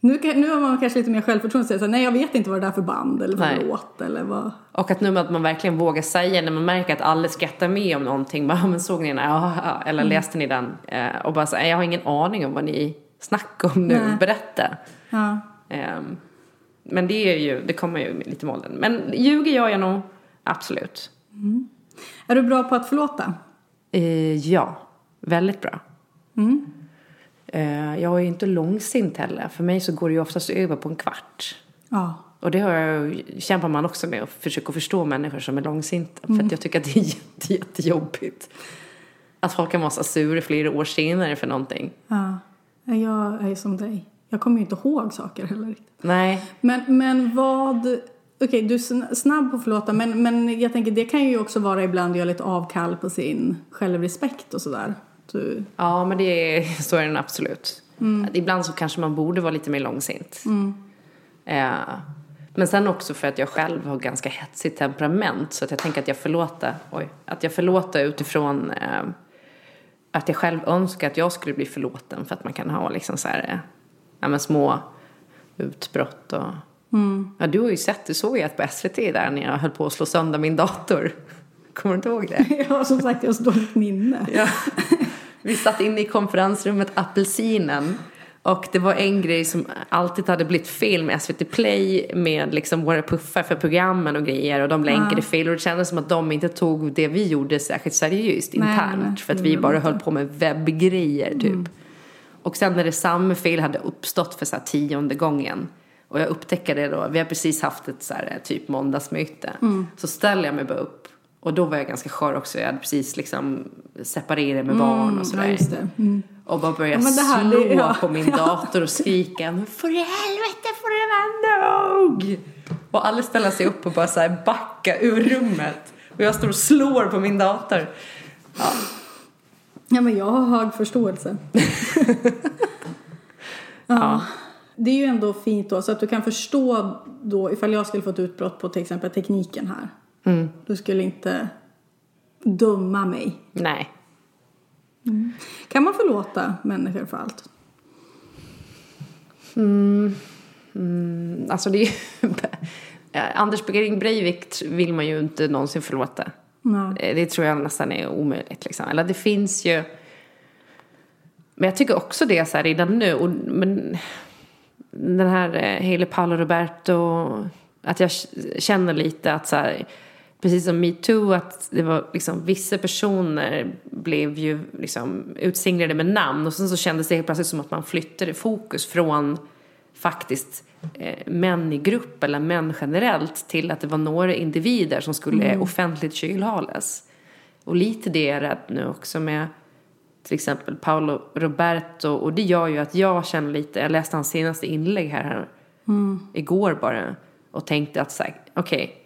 Nu, nu har man kanske lite mer självförtroende och säger nej jag vet inte vad det är för band eller vad Nej. låt eller vad. Och att nu att man verkligen vågar säga när man märker att alla skrattar med om någonting. Bara, "Ja, men såg ni den? Ja, ja. Eller läste ni den? Eh, och bara säga, jag har ingen aning om vad ni snackar om nu. Nej. Berätta. Ja. Ehm, men det är ju, det kommer ju lite med åldern. Men ljuger gör jag nog, absolut. Är du bra på att förlåta? Eh, ja, väldigt bra. Eh, jag är inte långsint heller. För mig så går det ju oftast över på en kvart. Ja. Och det har jag, kämpar man också med att försöka förstå människor som är långsinta. För att jag tycker att det är jätte, jättejobbigt. Att folk kan vara så sura flera år senare för någonting. Ja, jag är som dig. Jag kommer ju inte ihåg saker heller. Nej, Men, men vad... Okej, du är sn- snabb på att förlåta, men, men jag tänker det kan ju också vara ibland att göra lite avkall på sin självrespekt och sådär. Du, ja men det är, så är den absolut. Ibland så kanske man borde vara lite mer långsint. Eh, Men sen också för att jag själv har ganska hetsigt temperament. Så att jag tänker att jag förlåter, oj, att jag förlåter utifrån eh, att jag själv önskar att jag skulle bli förlåten. För att man kan ha liksom så här, eh, ja, små utbrott och... Ja, du har ju sett, du såg ju att på SVT där när jag höll på att slå sönder min dator. Kommer du inte ihåg det? Ja, som sagt, jag har så dåligt minne. Ja. Vi satt inne i konferensrummet Apelsinen. Och det var en grej som alltid hade blivit fel med SVT Play med liksom våra puffar för programmen och grejer. Och de länkade fel och det kändes som att de inte tog det vi gjorde särskilt seriöst Nej, internt. nej, för att vi gjorde bara höll på med webbgrejer typ. Och sen när det samma fel hade uppstått för så här tionde gången. Och jag upptäckte det då, vi har precis haft ett så här typ måndagsmöte, så ställer jag mig bara upp och då var jag ganska skör också, jag hade precis liksom separerat med barn och sådär. Ja. Mm. Och bara börja Ja, men här, slå det- ja. på min dator och skrika Nu får i helvete får det vara nog! Och alla ställer sig upp och bara så här backa ur rummet. Och jag står och slår på min dator. Ja, men jag har hög förståelse. ja. Det är ju ändå fint då, så att du kan förstå då, ifall jag skulle få ett utbrott på till exempel tekniken här. Du skulle inte döma mig. Nej. Kan man förlåta människor för allt? Alltså det är ju... Anders Behring Breivik vill man ju inte någonsin förlåta. Nej. Eh, Det tror jag nästan är omöjligt. Liksom. Eller det finns ju... Men jag tycker också det så här redan nu. Och, men den här eh, Haley Paolo Roberto. Att jag känner lite att så här, precis som metoo, att det var liksom vissa personer blev ju liksom utsinglade med namn och sen så kändes det helt plötsligt som att man flyttade fokus från faktiskt eh, män i grupp eller män generellt till att det var några individer som skulle offentligt kylhalas. Och lite det är rädd nu också med till exempel Paolo Roberto och det gör ju att jag känner lite, jag läste hans senaste inlägg här igår bara och tänkte att här, okej,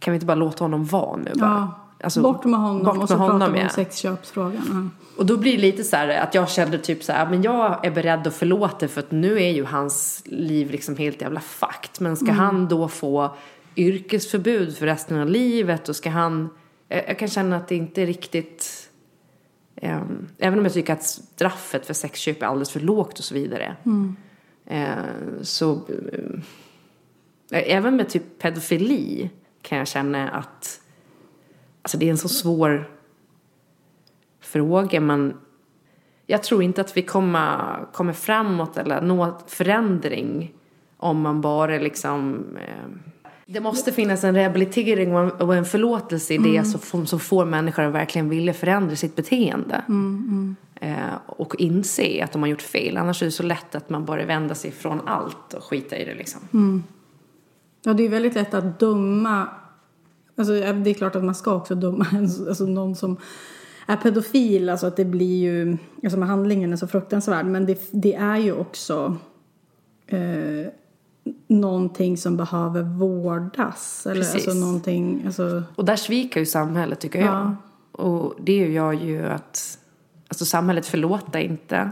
kan vi inte bara låta honom vara nu bara? Ja. Alltså, bort med honom bort och så med pratar honom, vi om sexköpsfrågan. Ja. Och då blir det lite så här att jag kände typ så här, men jag är beredd att förlåta för att nu är ju hans liv liksom helt jävla fakt. Men ska han då få yrkesförbud för resten av livet och ska han, jag, jag kan känna att det inte är riktigt, ehm, även om jag tycker att straffet för sexköp är alldeles för lågt och så vidare. Eh, så, eh, även med typ pedofili kan jag känna att, alltså det är en så svår fråga men jag tror inte att vi kommer, kommer framåt eller nå förändring om man bara liksom eh, det måste finnas en rehabilitering och en, förlåtelse i det som, får- som får människor att verkligen vilja förändra sitt beteende. Eh, och inse att de har gjort fel. Annars är det så lätt att man bara vänder sig från allt och skita i det liksom. Ja, det är väldigt lätt att döma. Alltså, det är klart att man ska också döma alltså, någon som är pedofil. Alltså att det blir ju, alltså med handlingen är så fruktansvärd. Men det, det är ju också eh, någonting som behöver vårdas. Eller Precis. alltså någonting, alltså, Och där sviker ju samhället tycker jag. Ja. Och det gör ju att alltså samhället förlåter inte.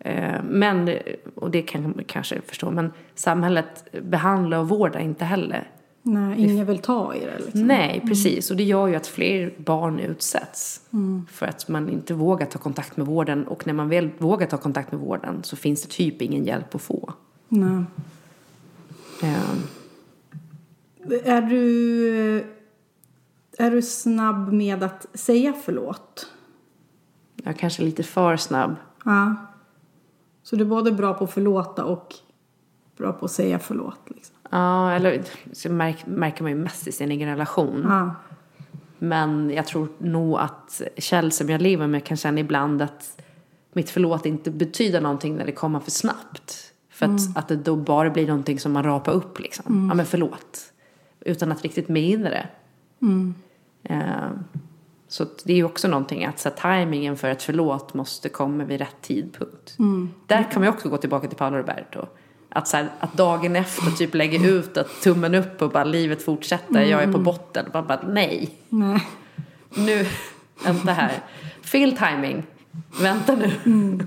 Eh, Men, och det kan man kanske förstå, men samhället behandlar och vårdar inte heller. nej, ingen vill ta i det liksom. Nej, precis. Och det gör ju att fler barn utsätts. För att man inte vågar ta kontakt med vården. Och när man väl vågar ta kontakt med vården så finns det typ ingen hjälp att få. Nej. Eh, Är du, är du snabb med att säga förlåt? Jag är kanske lite för snabb. Ja. Så du är både bra på att förlåta och bra på att säga förlåt? Liksom. Ja, eller så märk, märker man ju mest i sin egen relation. Ja. Men jag tror nog att Kjell som jag lever med kan känna ibland att mitt förlåt inte betyder någonting när det kommer för snabbt. För att, att det då bara blir någonting som man rapar upp liksom. Ja men förlåt. Utan att riktigt mena det. Eh, så det är ju också någonting att så tajmingen för ett förlåt måste komma vid rätt tidpunkt. Där kan man ju också gå tillbaka till Paolo Roberto. Att, så här, att dagen efter typ lägga ut att tummen upp och bara livet fortsätter, jag är på botten. Och bara, nej, Nej. nu, vänta här. Fel timing. Vänta nu.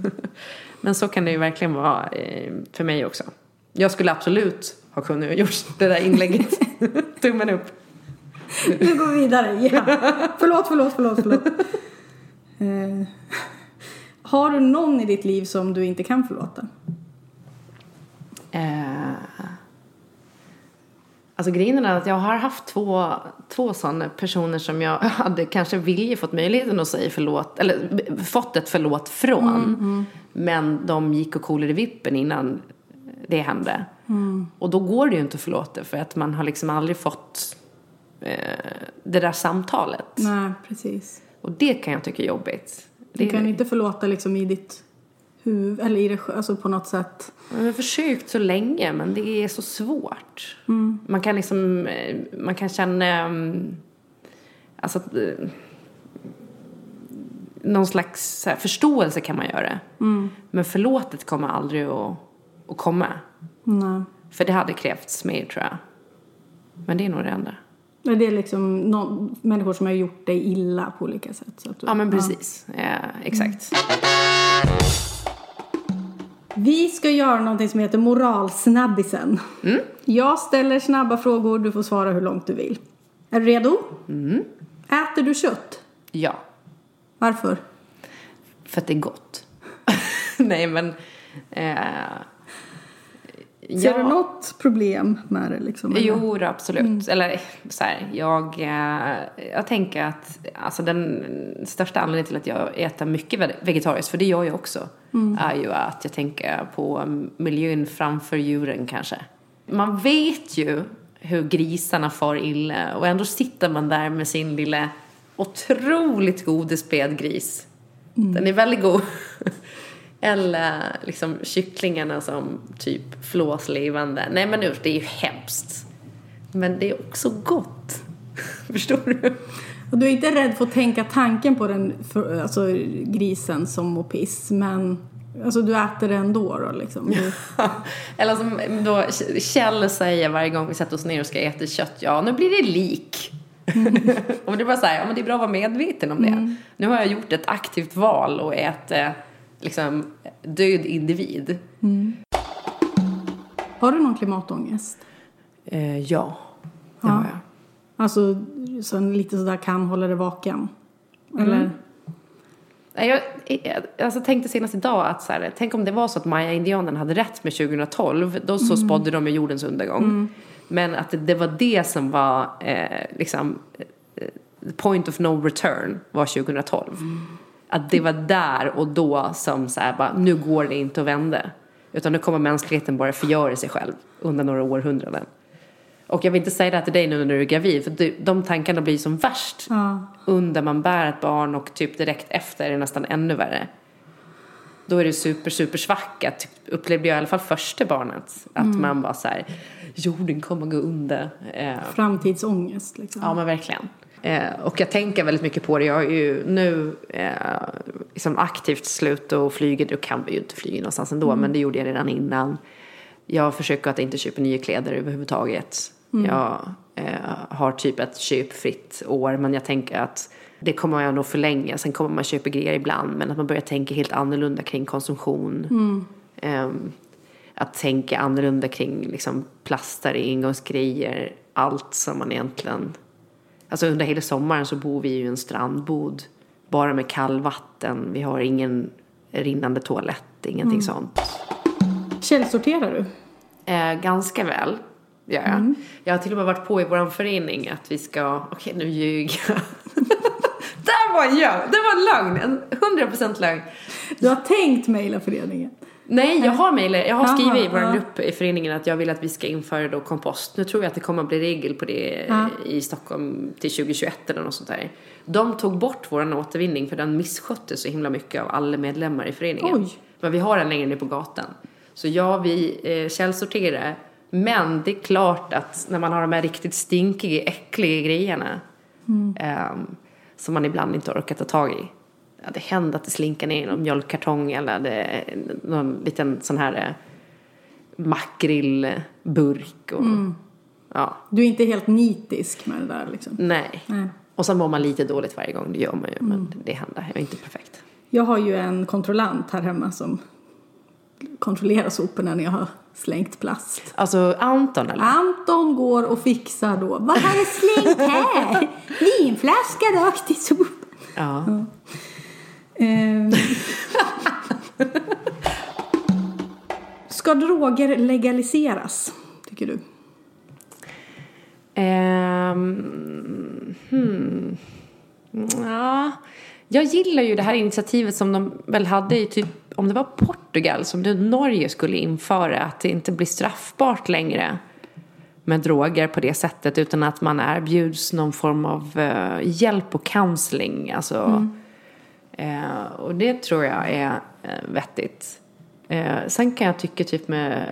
Men så kan det ju verkligen vara eh, för mig också. Jag skulle absolut har kunnat gjort det där inlägget. Tummen upp. Nu går vi vidare. Ja. Förlåt, förlåt, förlåt, förlåt. Eh, har du någon i ditt liv som du inte kan förlåta? Eh, alltså grejen är att jag har haft två, två sådana personer som jag hade kanske vilja fått möjligheten att säga förlåt, eller fått ett förlåt från. Men de gick och coolade i vippen innan det hände. Och då går det ju inte att förlåta för att man har liksom aldrig fått det där samtalet. Nej, precis. Och det kan jag tycka är jobbigt. Du Det, kan inte förlåta liksom i ditt huvud, eller i det, alltså på något sätt. Jag har försökt så länge men det är så svårt. Man kan liksom, eh, man kan känna, mm, alltså eh, någon slags här, förståelse kan man göra. Men förlåtet kommer aldrig att, att komma. Nej. För det hade krävts mer tror jag. Men det är nog det enda. Nej, Det är liksom någon, människor som har gjort dig illa på olika sätt. Så att du, Ja men precis, eh, exakt. Vi ska göra någonting som heter moralsnabbisen. Jag ställer snabba frågor, du får svara hur långt du vill. Är du redo? Äter du kött? Ja, Varför? för att det är gott. Nej men, eh, Ser du något problem med det? Liksom, eller? Jo, då, absolut. Eller så här, jag, eh, jag tänker att alltså, den största anledningen till att jag äter mycket ve- vegetariskt, för det gör jag också, är ju att jag tänker på miljön framför djuren kanske. Man vet ju hur grisarna far illa och ändå sitter man där med sin lilla otroligt gode spädgris. Den är väldigt god. Eller liksom kycklingarna som typ flås levande. Nej men nu, det är ju hemskt. Men det är också gott. Förstår du? Och du är inte rädd för att tänka tanken på den, för, alltså grisen som mår piss, men alltså, du äter det ändå då liksom? Du, Eller som då Kjell säger varje gång vi sätter oss ner och ska äta kött. Ja, nu blir det lik. och det är bara så här, ja men det är bra att vara medveten om det. Nu har jag gjort ett aktivt val och äter liksom död individ. har du någon klimatångest? Eh, ja, det Ja. har jag. Alltså, som lite sådär kan hålla dig vaken? Eller? Nej, Jag, alltså, tänkte senast idag att så här, tänk om det var så att Maya-indianerna hade rätt med 2012. Då så spådde de med jordens undergång. Men att det, det var det som var eh, liksom eh, the point of no return var 2012. Att det var där och då som så här, bara, nu går det inte att vända. Utan nu kommer mänskligheten bara förgöra sig själv under några århundraden. Och jag vill inte säga det här till dig nu när du är gravid, för du, de tankarna blir som värst Ja. under man bär ett barn och typ direkt efter är det nästan ännu värre. Då är det super, super svackat, typ, upplevde jag i alla fall första barnet. Att man bara så här, jorden kommer gå under. Eh, Framtidsångest liksom? Ja men verkligen. Eh, och jag tänker väldigt mycket på det. Jag har ju nu eh, liksom aktivt slutat att flyga. Då kan vi ju inte flyga någonstans ändå. Men det gjorde jag redan innan. Jag försöker att inte köpa nya kläder överhuvudtaget. Jag eh, har typ ett köpfritt år. Men jag tänker att det kommer jag nog förlänga. Sen kommer man köpa grejer ibland. Men att man börjar tänka helt annorlunda kring konsumtion. Ehm, att tänka annorlunda kring liksom, plastar, engångsgrejer, allt som man egentligen... Alltså under hela sommaren så bor vi ju i en strandbod, bara med kallvatten. Vi har ingen rinnande toalett, ingenting sånt. Källsorterar du? Eh, ganska väl, gör jag. Jag har till och med varit på i vår förening att vi ska... Okej, nu ljuger jag. Där var jag! Det var en lögn, en hundra procent lögn. Du har tänkt mejla föreningen? Nej, jag har mejlat. Jag har skrivit i vår ja. grupp i föreningen att jag vill att vi ska införa då kompost. Nu tror jag att det kommer att bli regel på det Ja. i Stockholm till 2021 eller något sånt där. De tog bort vår återvinning för den missköttes så himla mycket av alla medlemmar i föreningen. Oj. Men vi har den längre ner på gatan. Så ja, vi eh, källsorterar. Men det är klart att när man har de här riktigt stinkiga, äckliga grejerna ehm, som man ibland inte orkar ta tag i. Ja, det händer att det slinker ner i någon mjölkkartong eller det, någon liten sån här eh, makrillburk. Och, ja, Du är inte helt nitisk med det där liksom? nej. Nej. Och sen mår man lite dåligt varje gång, det gör man ju. Men det händer, jag är inte perfekt. Jag har ju en kontrollant här hemma som kontrollerar soporna när jag har slängt plast. Alltså Anton eller? Anton går och fixar då. Vad har du slängt här? Vinflaska rakt i sopan. Ja. Ehm. Ska droger legaliseras, tycker du? Ehm, hmm. Ja, jag gillar ju det här initiativet som de väl hade i typ, om det var Portugal som nu Norge skulle införa, att det inte blir straffbart längre med droger på det sättet utan att man erbjuds någon form av eh, hjälp och counseling. Alltså, eh, och det tror jag är eh, vettigt. Eh, sen kan jag tycka typ med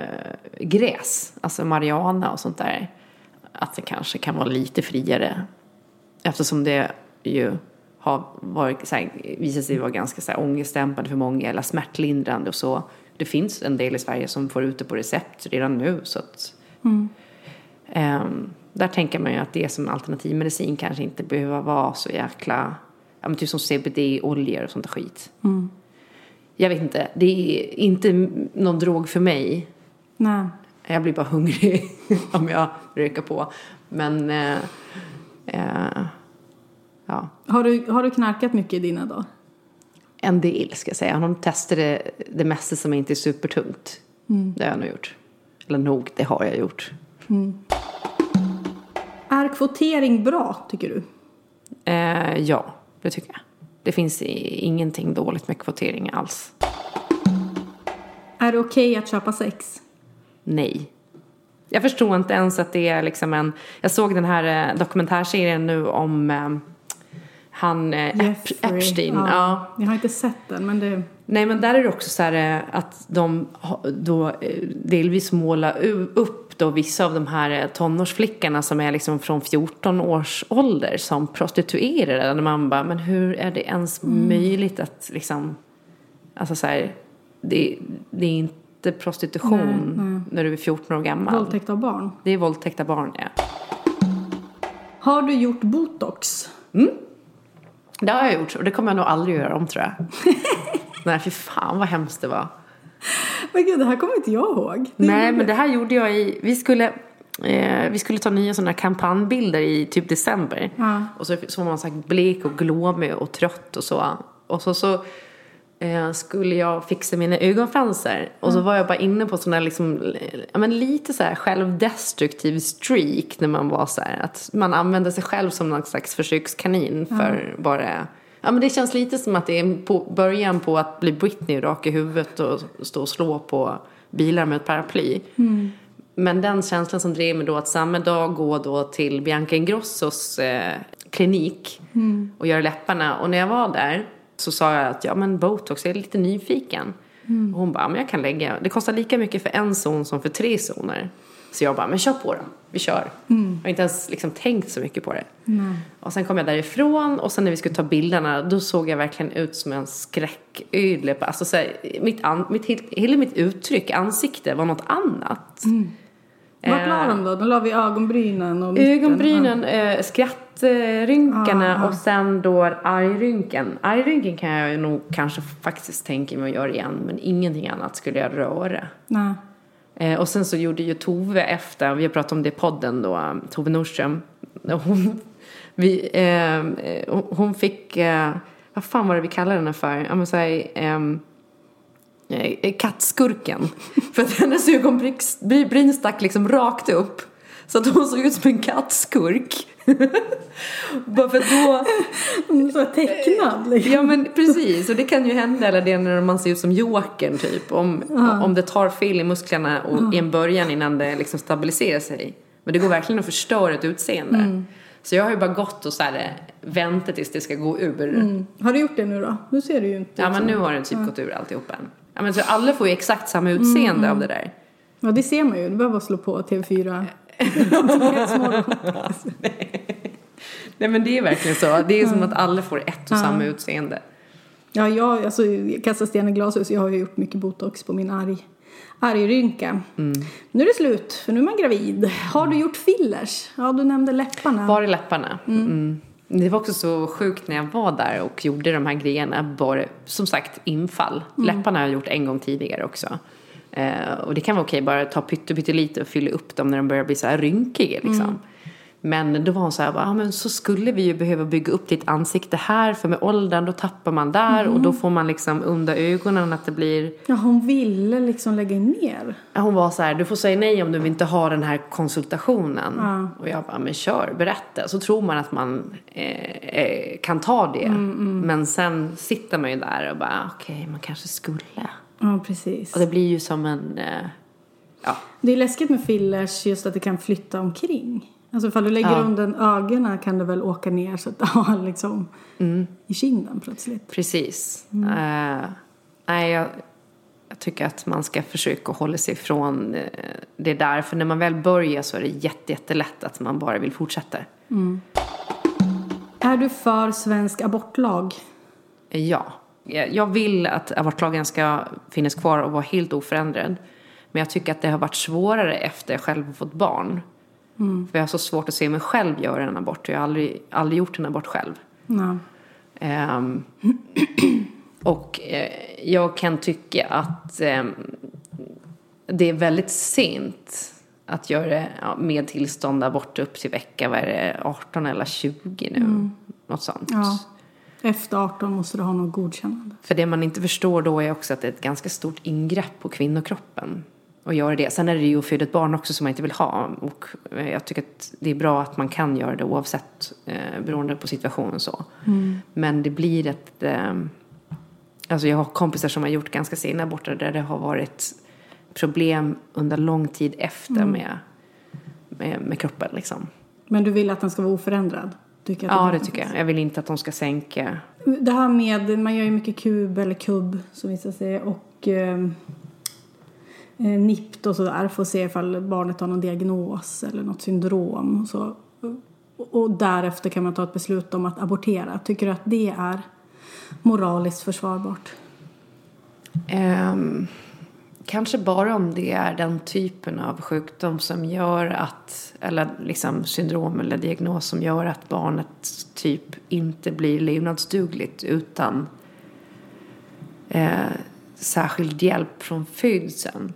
gräs, alltså marijuana och sånt där, att det kanske kan vara lite friare. Eftersom det ju har varit, så här, visat sig vara ganska så här, ångestdämpande för många eller smärtlindrande och så. Det finns en del i Sverige som får ut det på recept redan nu så att ehm, där tänker man ju att det som alternativmedicin kanske inte behöver vara så jäkla, ja men typ som CBD-oljor och sånt där skit. Jag vet inte, det är inte någon drog för mig. Nej. Jag blir bara hungrig om jag röker på. Men, eh, eh, ja. Har du, har du knarkat mycket i dina dagar? En del ska jag säga. Jag har nog testat det, det mesta som inte är supertungt. Det har jag nog gjort. Eller nog, det har jag gjort. Är kvotering bra, tycker du? Eh, ja, det tycker jag. Det finns ingenting dåligt med kvotering alls. Är det okej att köpa sex? Nej. Jag förstår inte ens att det är liksom en... Jag såg den här eh, dokumentärserien nu om eh, han eh, Jeffrey. Epstein. Ja. Jag har inte sett den, men det... Nej men där är det också så här eh, att de då eh, delvis målar upp då vissa av de här eh, tonårsflickorna som är liksom från 14 års ålder som prostituerade. När man bara, men hur är det ens möjligt att liksom, alltså så här, det, det är inte prostitution när du är 14 år gammal. Våldtäkt av barn. Det är våldtäkt av barn, ja. Har du gjort botox? Det har jag gjort och det kommer jag nog aldrig göra om tror jag. Nej, fy fan vad hemskt det var. Men gud, det här kommer inte jag ihåg. Det Nej, men det här gjorde jag i... Vi skulle, eh, vi skulle ta nya sådana kampanjbilder i typ december. Ja. Och så, så var man så här blek och glåmig och trött och så. Och så, så eh, skulle jag fixa mina ögonfransar. Och så var jag bara inne på här liksom, ja, men lite så här självdestruktiv streak när man var så här. Att man använde sig själv som någon slags försökskanin för bara... Ja men det känns lite som att det är på början på att bli Britney rak i huvudet och stå och slå på bilar med ett paraply. Men den känslan som drev mig då att samma dag gå då till Bianca Ingrossos eh, klinik och göra läpparna. Och när jag var där så sa jag att ja men botox, jag är lite nyfiken. Och hon bara, men jag kan lägga, det kostar lika mycket för en zon som för tre zoner. Så jag bara, men kör på då, vi kör. Jag har inte ens liksom tänkt så mycket på det. Och sen kom jag därifrån och sen när vi skulle ta bilderna då såg jag verkligen ut som en skräcködle. Alltså så här, mitt, an, mitt, hela mitt uttryck, ansikte var något annat. Vart la de då? De la vid ögonbrynen och mitten. Ögonbrynen, eh, skrattrynkarna Aha. och sen då argrynken. Argrynken kan jag nog kanske faktiskt tänka mig att göra igen men ingenting annat skulle jag röra. Nej. Eh, och sen så gjorde ju Tove efter, vi har pratat om det i podden då, Tove Nordström. Hon, vi, eh, eh, hon- fick, eh, vad fan var det vi kallade henne för? Ja men såhär, ehm, eh, kattskurken. för att hennes ögonbryn stack liksom rakt upp. Så att hon såg ut som en kattskurk. Bara för då... Så här tecknad liksom. Ja men precis, och det kan ju hända eller det är när man ser ut som jokern typ. Om, om det tar fel i musklerna och, i en början innan det liksom stabiliserar sig. Men det går verkligen att förstöra ett utseende. Så jag har ju bara gått och så här, eh, väntat tills det ska gå ur. Har du gjort det nu då? Nu ser du ju inte Ja men nu har den typ gått ur alltihop än. Ja men så alla får ju exakt samma utseende av det där. Ja, det ser man ju. Du behöver bara slå på TV4. Nej men det är verkligen så. Det är som att alla får ett och samma utseende. Ja, jag, alltså, jag kastar sten i glashus. Jag har ju gjort mycket botox på min arg, argrynka. Nu är det slut, för nu är man gravid. Har du gjort fillers? Ja, du nämnde läpparna. Bara i läpparna. Mm. Det var också så sjukt när jag var där och gjorde de här grejerna. Bara, som sagt, infall. Läpparna har jag gjort en gång tidigare också. Eh, och det kan vara okej, bara ta pytte, pyttelite och fylla upp dem när de börjar bli så här rynkiga liksom. Men då var hon så här, ah, men så skulle vi ju behöva bygga upp ditt ansikte här för med åldern då tappar man där och då får man liksom under ögonen att det blir Ja, hon ville liksom lägga in mer. hon var så här, du får säga nej om du inte har den här konsultationen. Ja. Och jag bara, men kör, berätta. Så tror man att man eh, eh, kan ta det. Men sen sitter man ju där och bara, okej, man kanske skulle. Ja, precis. Och det blir ju som en, eh, ja, Det är läskigt med fillers just att det kan flytta omkring. Alltså ifall du lägger Ja. under ögonen kan det väl åka ner så att det har liksom i kinden plötsligt. precis. Eh, nej, jag, jag tycker att man ska försöka hålla sig ifrån eh, det där. För när man väl börjar så är det jätte, jättelätt att man bara vill fortsätta. Är du för svensk abortlag? Ja. Jag vill att abortlagen ska finnas kvar och vara helt oförändrad. Men jag tycker att det har varit svårare efter jag själv har fått barn. För jag har så svårt att se mig själv göra en abort. Jag har aldrig, aldrig gjort en abort själv. Ehm, och eh, jag kan tycka att ehm, det är väldigt sent att göra ja, med tillstånd abort upp till vecka, vad är det, 18 eller 20 nu? Något sånt. ja. Efter 18 måste du ha något godkännande. För det man inte förstår då är också att det är ett ganska stort ingrepp på kvinnokroppen. Och göra det. Sen är det ju att föda ett barn också som man inte vill ha. Och eh, jag tycker att det är bra att man kan göra det oavsett eh, beroende på situationen så. Men det blir ett... Eh, alltså jag har kompisar som har gjort ganska sena aborter där det har varit problem under lång tid efter med, med, med kroppen liksom. Men du vill att den ska vara oförändrad? Tycker att Ja, det bra. tycker jag. Jag vill inte att de ska sänka. Det här med, man gör ju mycket kub eller kubb som vissa säger och eh, eh, NIPT och sådär för att se ifall barnet har någon diagnos eller något syndrom. Och, så. och, därefter kan man ta ett beslut om att abortera. Tycker du att det är moraliskt försvarbart? Ehm, kanske bara om det är den typen av sjukdom som gör att, eller liksom syndrom eller diagnos som gör att barnet typ inte blir levnadsdugligt utan eh, särskild hjälp från födseln.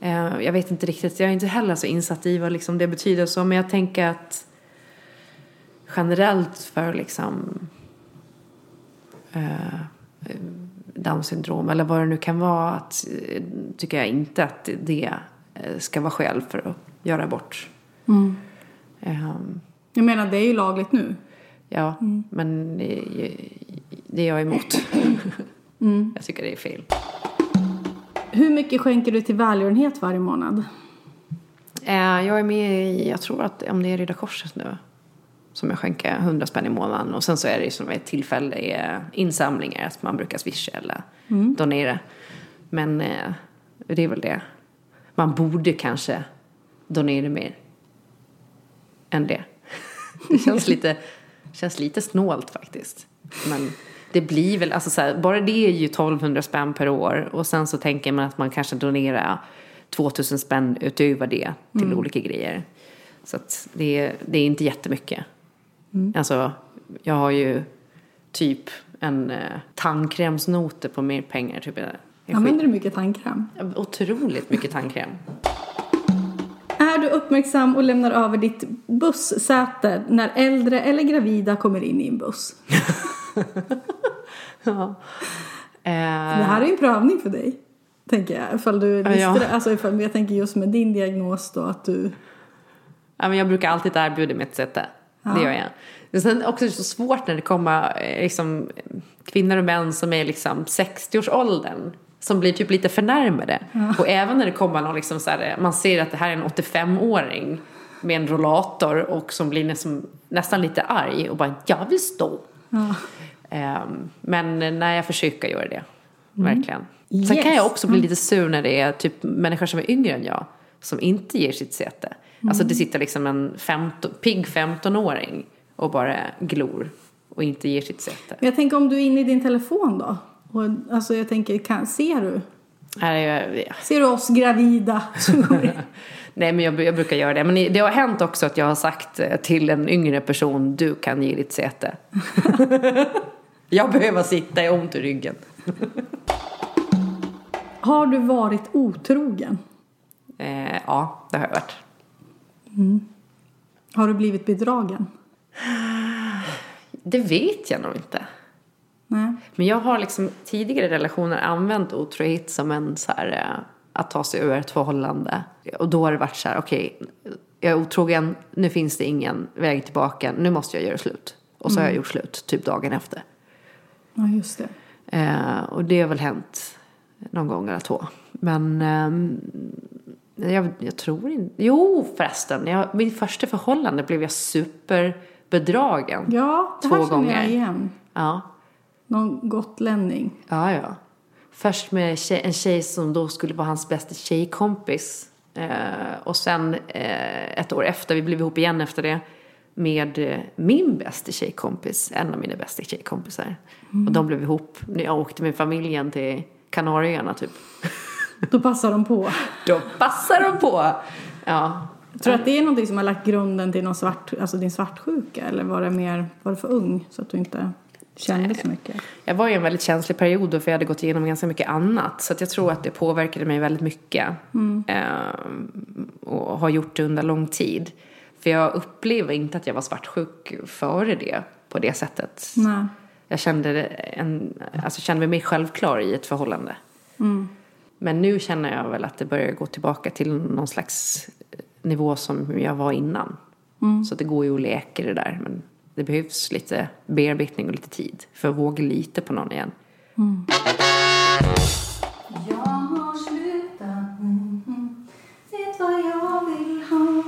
Eh, jag vet inte riktigt, jag är inte heller så insatt i vad liksom det betyder så, men jag tänker att generellt för liksom eh, Down syndrom eller vad det nu kan vara att, eh, tycker jag inte att det eh, ska vara skäl för att göra abort. Ehm, Jag menar, det är ju lagligt nu. ja, men det, det är jag emot. Jag tycker det är fel. Hur mycket skänker du till välgörenhet varje månad? Eh, jag är med i, jag tror att om det är Röda Korset nu. Som jag skänker 100 spänn i månaden. Och sen så är det ju som ett tillfälliga insamlingar. Att man brukar swisha eller donera. Men eh, det är väl det. Man borde kanske donera mer. Än det. Det känns lite, känns lite snålt faktiskt. Men det blir väl, alltså så här, bara det är ju 1200 spänn per år. Och sen så tänker man att man kanske donerar 2000 spänn utöver det till olika grejer. Så att det, är- det är inte jättemycket. Alltså, jag har ju typ en eh, tandkrämsnote på mer pengar. Typ, en Använder du mycket tandkräm? Otroligt mycket tandkräm. Är du uppmärksam och lämnar över ditt bussäte när äldre eller gravida kommer in i en buss? Det här är ju en prövning för dig. Tänker jag. Ifall du visste ja. det. Alltså ifall, jag tänker just med din diagnos då att du... Ja, men jag brukar alltid erbjuda mitt säte. Det gör jag. Men sen också är det så svårt när det kommer eh, liksom, kvinnor och män som är liksom 60-årsåldern. Som blir typ lite förnärmade. Och även när det kommer någon liksom så här, man ser att det här är en 85-åring med en rollator och som blir nästan, nästan lite arg och bara jag vill stå. Ehm, men när jag försöker göra det. Verkligen. Sen kan Yes. jag också bli lite sur när det är typ människor som är yngre än jag. Som inte ger sitt säte. Alltså det sitter liksom en 15, pigg 15-åring och bara glor. Och inte ger sitt. Men jag tänker om du är inne i din telefon då? Och, alltså jag tänker, kan, ser du? Nej, Ser du oss gravida? Nej men jag, jag brukar göra det. Men det har hänt också att jag har sagt till en yngre person, du kan ge ditt säte. jag behöver sitta, jag har ont i ryggen. har du varit otrogen? Eh, ja, det har jag varit. Har du blivit bedragen? Det vet jag nog inte. Nej. Men jag har liksom tidigare relationer använt otrohet som en så här, eh, att ta sig ur ett förhållande. Och då har det varit så här, okej, jag är otrogen, nu finns det ingen väg tillbaka, nu måste jag göra slut. Och så har jag gjort slut, typ dagen efter. Ja, just det. Eh, och det har väl hänt någon gång eller två. Men ehm, jag, jag tror inte... Jo förresten, jag, mitt första förhållande blev jag superbedragen. Ja, det Två här känner gånger. jag igen. Ja, Någon gotlänning. ja. ja. Först med tjej, en tjej som då skulle vara hans bästa tjejkompis. Eh, och sen eh, ett år efter, vi blev ihop igen efter det, med eh, min bästa tjejkompis, en av mina bästa tjejkompisar. Och de blev ihop när jag åkte med familjen till Kanarieöarna typ. Då passar de på. Då passar de på. Ja. Jag tror att det är någonting som har lagt grunden till någon svart, alltså din svartsjuka? Eller var det mer, var du för ung så att du inte kände så mycket? Jag var i en väldigt känslig period då för jag hade gått igenom ganska mycket annat. Så jag tror att det påverkade mig väldigt mycket. Ehm, och har gjort det under lång tid. För jag upplever inte att jag var svartsjuk före det på det sättet. Nej. Jag kände, en, alltså kände mig mer självklar i ett förhållande. Men nu känner jag väl att det börjar gå tillbaka till någon slags nivå som jag var innan. Så att det går ju att leka det där. Men det behövs lite bearbetning och lite tid för att våga lita på någon igen. Jag har slutat, mm, vet vad jag vill ha.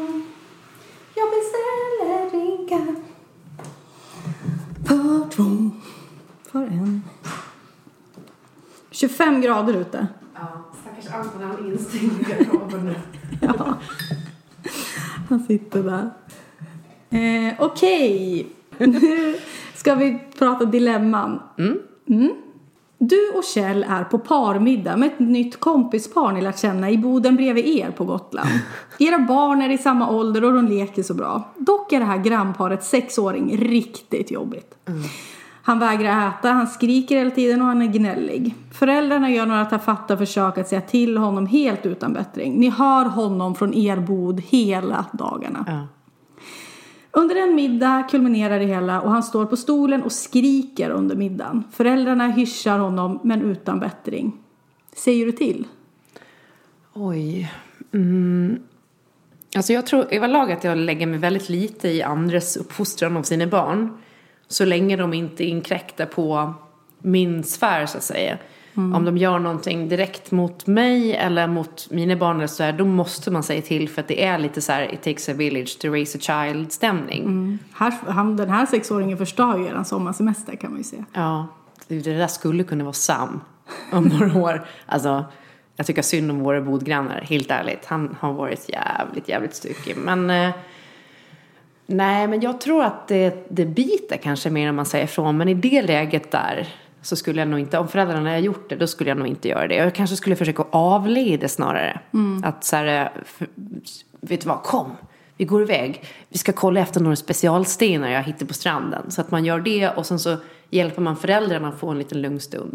Jag beställer drinkar för två, för en. 25 grader ute. Ja, stackars Anton han är instängd i garderoben nu. Ja. Han sitter där. Eh, Okej, nu ska vi prata dilemman. Mm. Du och Kjell är på parmiddag med ett nytt kompispar ni lärt känna i boden bredvid er på Gotland. Era barn är i samma ålder och de leker så bra. Dock är det här grannparets sexåring riktigt jobbigt. Han vägrar äta, han skriker hela tiden och han är gnällig. Föräldrarna gör några tafatta försök att säga till honom helt utan bättring. Ni hör honom från er bod hela dagarna. Ja. Under en middag kulminerar det hela och han står på stolen och skriker under middagen. Föräldrarna hyschar honom men utan bättring. Säger du till? Oj. Mm. Alltså jag tror överlag att jag lägger mig väldigt lite i andres uppfostran av sina barn. Så länge de inte inkräktar på min sfär så att säga. Om de gör någonting direkt mot mig eller mot mina barn eller så här, då måste man säga till för att det är lite så här it takes a village to raise a child stämning. Här, han, den här sexåringen förstör ju er sommarsemester kan man ju se. Ja, det där skulle kunna vara Sam om några år. Alltså, jag tycker synd om våra bodgrannar, helt ärligt. Han har varit jävligt, jävligt styckig. Men eh, nej, men jag tror att det, det biter kanske mer än man säger ifrån. Men i det läget där så skulle jag nog inte, om föräldrarna har gjort det, då skulle jag nog inte göra det. Jag kanske skulle försöka avleda snarare. Att så här, vet du vad, kom. Vi går iväg. Vi ska kolla efter några specialstenar jag hittar på stranden. Så att man gör det och sen så hjälper man föräldrarna att få en liten lugn stund.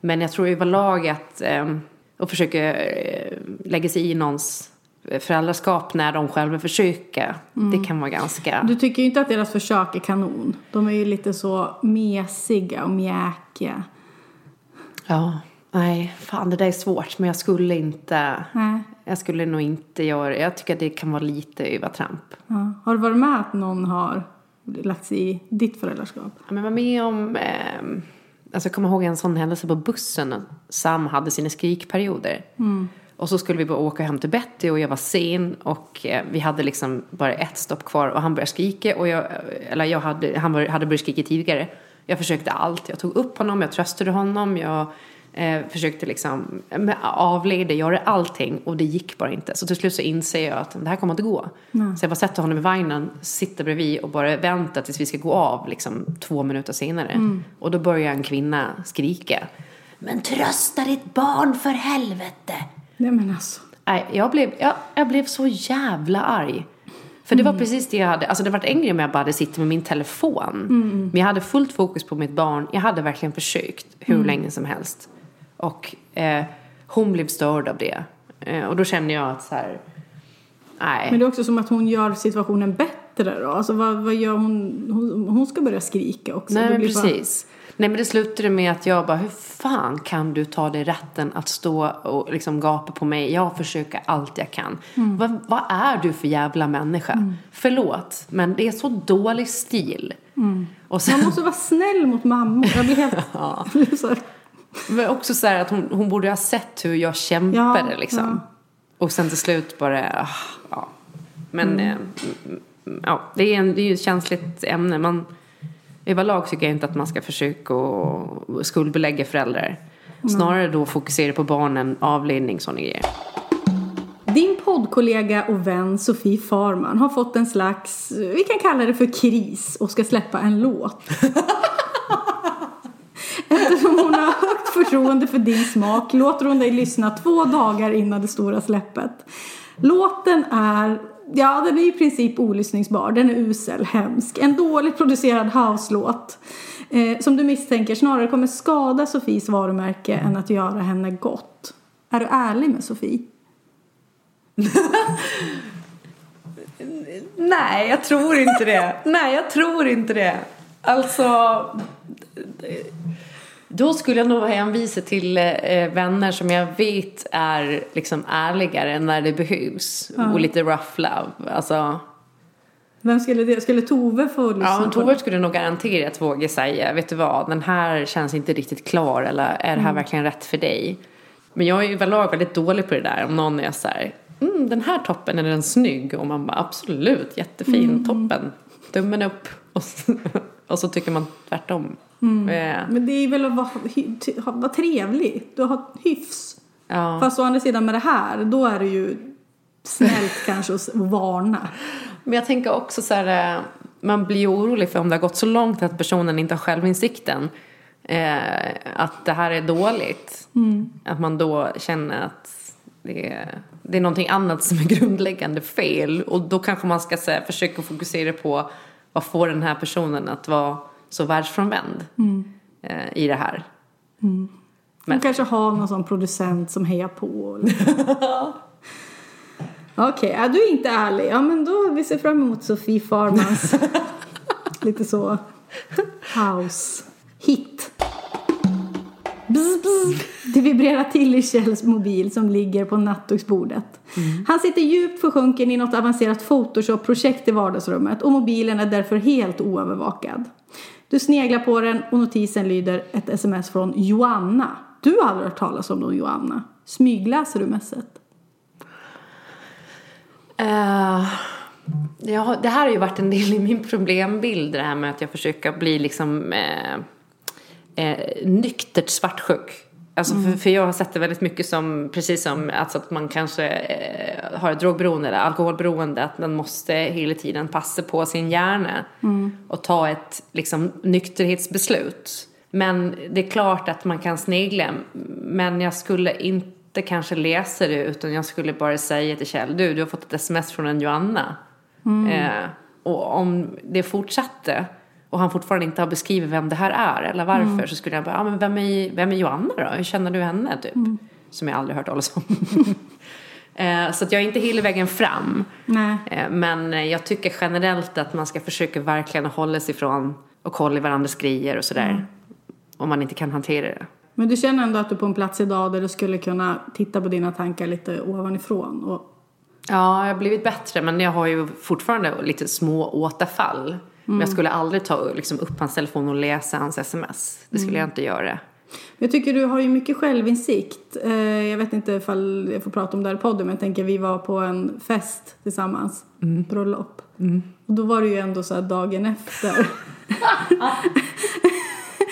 Men jag tror överlag att eh, och försöka eh, lägga sig i någons föräldraskap när de själva försöker. Det kan vara ganska... Du tycker ju inte att deras försök är kanon. De är ju lite så mesiga och mjäkiga. Ja, nej, fan det där är svårt. Men jag skulle inte... Nej. Jag skulle nog inte göra Jag tycker att det kan vara lite övertramp. Ja. Har du varit med att någon har lagt sig i ditt föräldraskap? Ja, Men var med om... Eh, alltså jag kommer ihåg en sån händelse på bussen. Sam hade sina skrikperioder. Och så skulle vi bara åka hem till Betty och jag var sen. Och eh, vi hade liksom bara ett stopp kvar och han började skrika. Och jag, eller jag hade, han hade börjat skrika tidigare. Jag försökte allt. Jag tog upp honom, jag tröstade honom. Jag eh, försökte liksom eh, avleda, göra allting. Och det gick bara inte. Så till slut så inser jag att det här kommer inte gå. Så jag bara sätter honom i vagnen, sitter bredvid och bara väntar tills vi ska gå av liksom två minuter senare. Och då börjar en kvinna skrika. Men trösta ditt barn för helvete! Nej men alltså. Nej, jag blev, jag, jag blev så jävla arg. För det var precis det jag hade, alltså det var en grej om jag bara hade suttit med min telefon. Men jag hade fullt fokus på mitt barn. Jag hade verkligen försökt hur länge som helst. Och, eh, hon blev störd av det. Eh, och då kände jag att så här, nej. Men det är också som att hon gör situationen bättre då. Alltså vad, vad gör hon? hon? Hon ska börja skrika också. Nej men blir bara- precis. Nej men det slutade med att jag bara, hur fan kan du ta dig rätten att stå och liksom gapa på mig? Jag försöker allt jag kan. Mm. Vad, vad är du för jävla människa? Förlåt, men det är så dålig stil. Och sen, Mm. Man måste vara snäll mot mammor. Jag blir helt... här- men också så här att hon, hon borde ha sett hur jag kämpade Ja, liksom. ja. Och sen till slut bara, ah, ja. Men Mm. eh, mm, ja, det är, en, det är ju ett känsligt ämne. Man, överlag tycker jag inte att man ska försöka skuldbelägga föräldrar. Snarare då fokusera på barnen, avledning, sådana grejer. Din poddkollega och vän Sofie Farman har fått en slags, vi kan kalla det för kris och ska släppa en låt. Eftersom hon har högt förtroende för din smak låter hon dig lyssna två dagar innan det stora släppet. Låten är, ja den är i princip olyssningsbar, den är usel, hemsk. En dåligt producerad house-låt. Eh, som du misstänker snarare kommer skada Sofies varumärke än att göra henne gott. Är du ärlig med Sofie? Nej, jag tror inte det. Nej, jag tror inte det. Alltså... Då skulle jag nog hänvisa till eh, vänner som jag vet är liksom ärligare när det behövs. Och lite rough love. Alltså, Vem skulle det? Skulle Tove få lyssna ja, Tove skulle nog garanterat våga säga, vet du vad, den här känns inte riktigt klar eller är det här verkligen rätt för dig? Men jag är ju överlag väldigt dålig på det där. Om någon är så här, mm, den här toppen, är den snygg? Och man bara, absolut, jättefin, toppen, tummen upp. Och så, och så tycker man tvärtom. Eh, Men det är väl att vara, vara trevlig. Du har hyfs. ja. Fast å andra sidan med det här, då är det ju snällt kanske att varna. Men jag tänker också så här, eh, man blir orolig för om det har gått så långt att personen inte har självinsikten. Eh, att det här är dåligt. Att man då känner att det är, det är någonting annat som är grundläggande fel. Och då kanske man ska här, försöka fokusera på vad får den här personen att vara så världsfrånvänd eh, i det här. Man kanske har någon sån producent som hejar på. Okej, ja, du är inte ärlig. Ja, men då vi ser fram emot Sofie Farmans lite så house hit. Bzz, bzz. Det vibrerar till i Kjells mobil som ligger på nattduksbordet. Han sitter djupt försjunken i något avancerat Photoshop-projekt i vardagsrummet och mobilen är därför helt oövervakad. Du sneglar på den och notisen lyder ett sms från Joanna. Du har aldrig hört talas om någon Joanna. Smygläser du messet? Uh, ja, det här har ju varit en del i min problembild, det här med att jag försöker bli liksom eh, eh, nyktert svartsjuk. Alltså för, för jag har sett det väldigt mycket som, precis som alltså att man kanske eh, har ett drogberoende eller alkoholberoende, att man måste hela tiden passa på sin hjärna och ta ett liksom, nykterhetsbeslut. Men det är klart att man kan snegla, men jag skulle inte kanske läsa det utan jag skulle bara säga till Kjell, du, du har fått ett sms från en Joanna. Eh, och om det fortsatte och han fortfarande inte har beskrivit vem det här är eller varför så skulle jag bara, ja men vem är, vem är Joanna då? Hur känner du henne typ? Som jag aldrig hört talas om. eh, så att jag är inte hela vägen fram. Nej. Eh, men jag tycker generellt att man ska försöka verkligen hålla sig ifrån och kolla i varandras grejer och sådär. Om man inte kan hantera det. Men du känner ändå att du är på en plats idag där du skulle kunna titta på dina tankar lite ovanifrån och Ja, jag har blivit bättre men jag har ju fortfarande lite små återfall. Men jag skulle aldrig ta liksom, upp hans telefon och läsa hans sms. Det skulle jag inte göra. Jag tycker du har ju mycket självinsikt. Eh, Jag vet inte ifall jag får prata om det här i podden men jag tänker vi var på en fest tillsammans. Bröllop. Och då var det ju ändå så här dagen efter.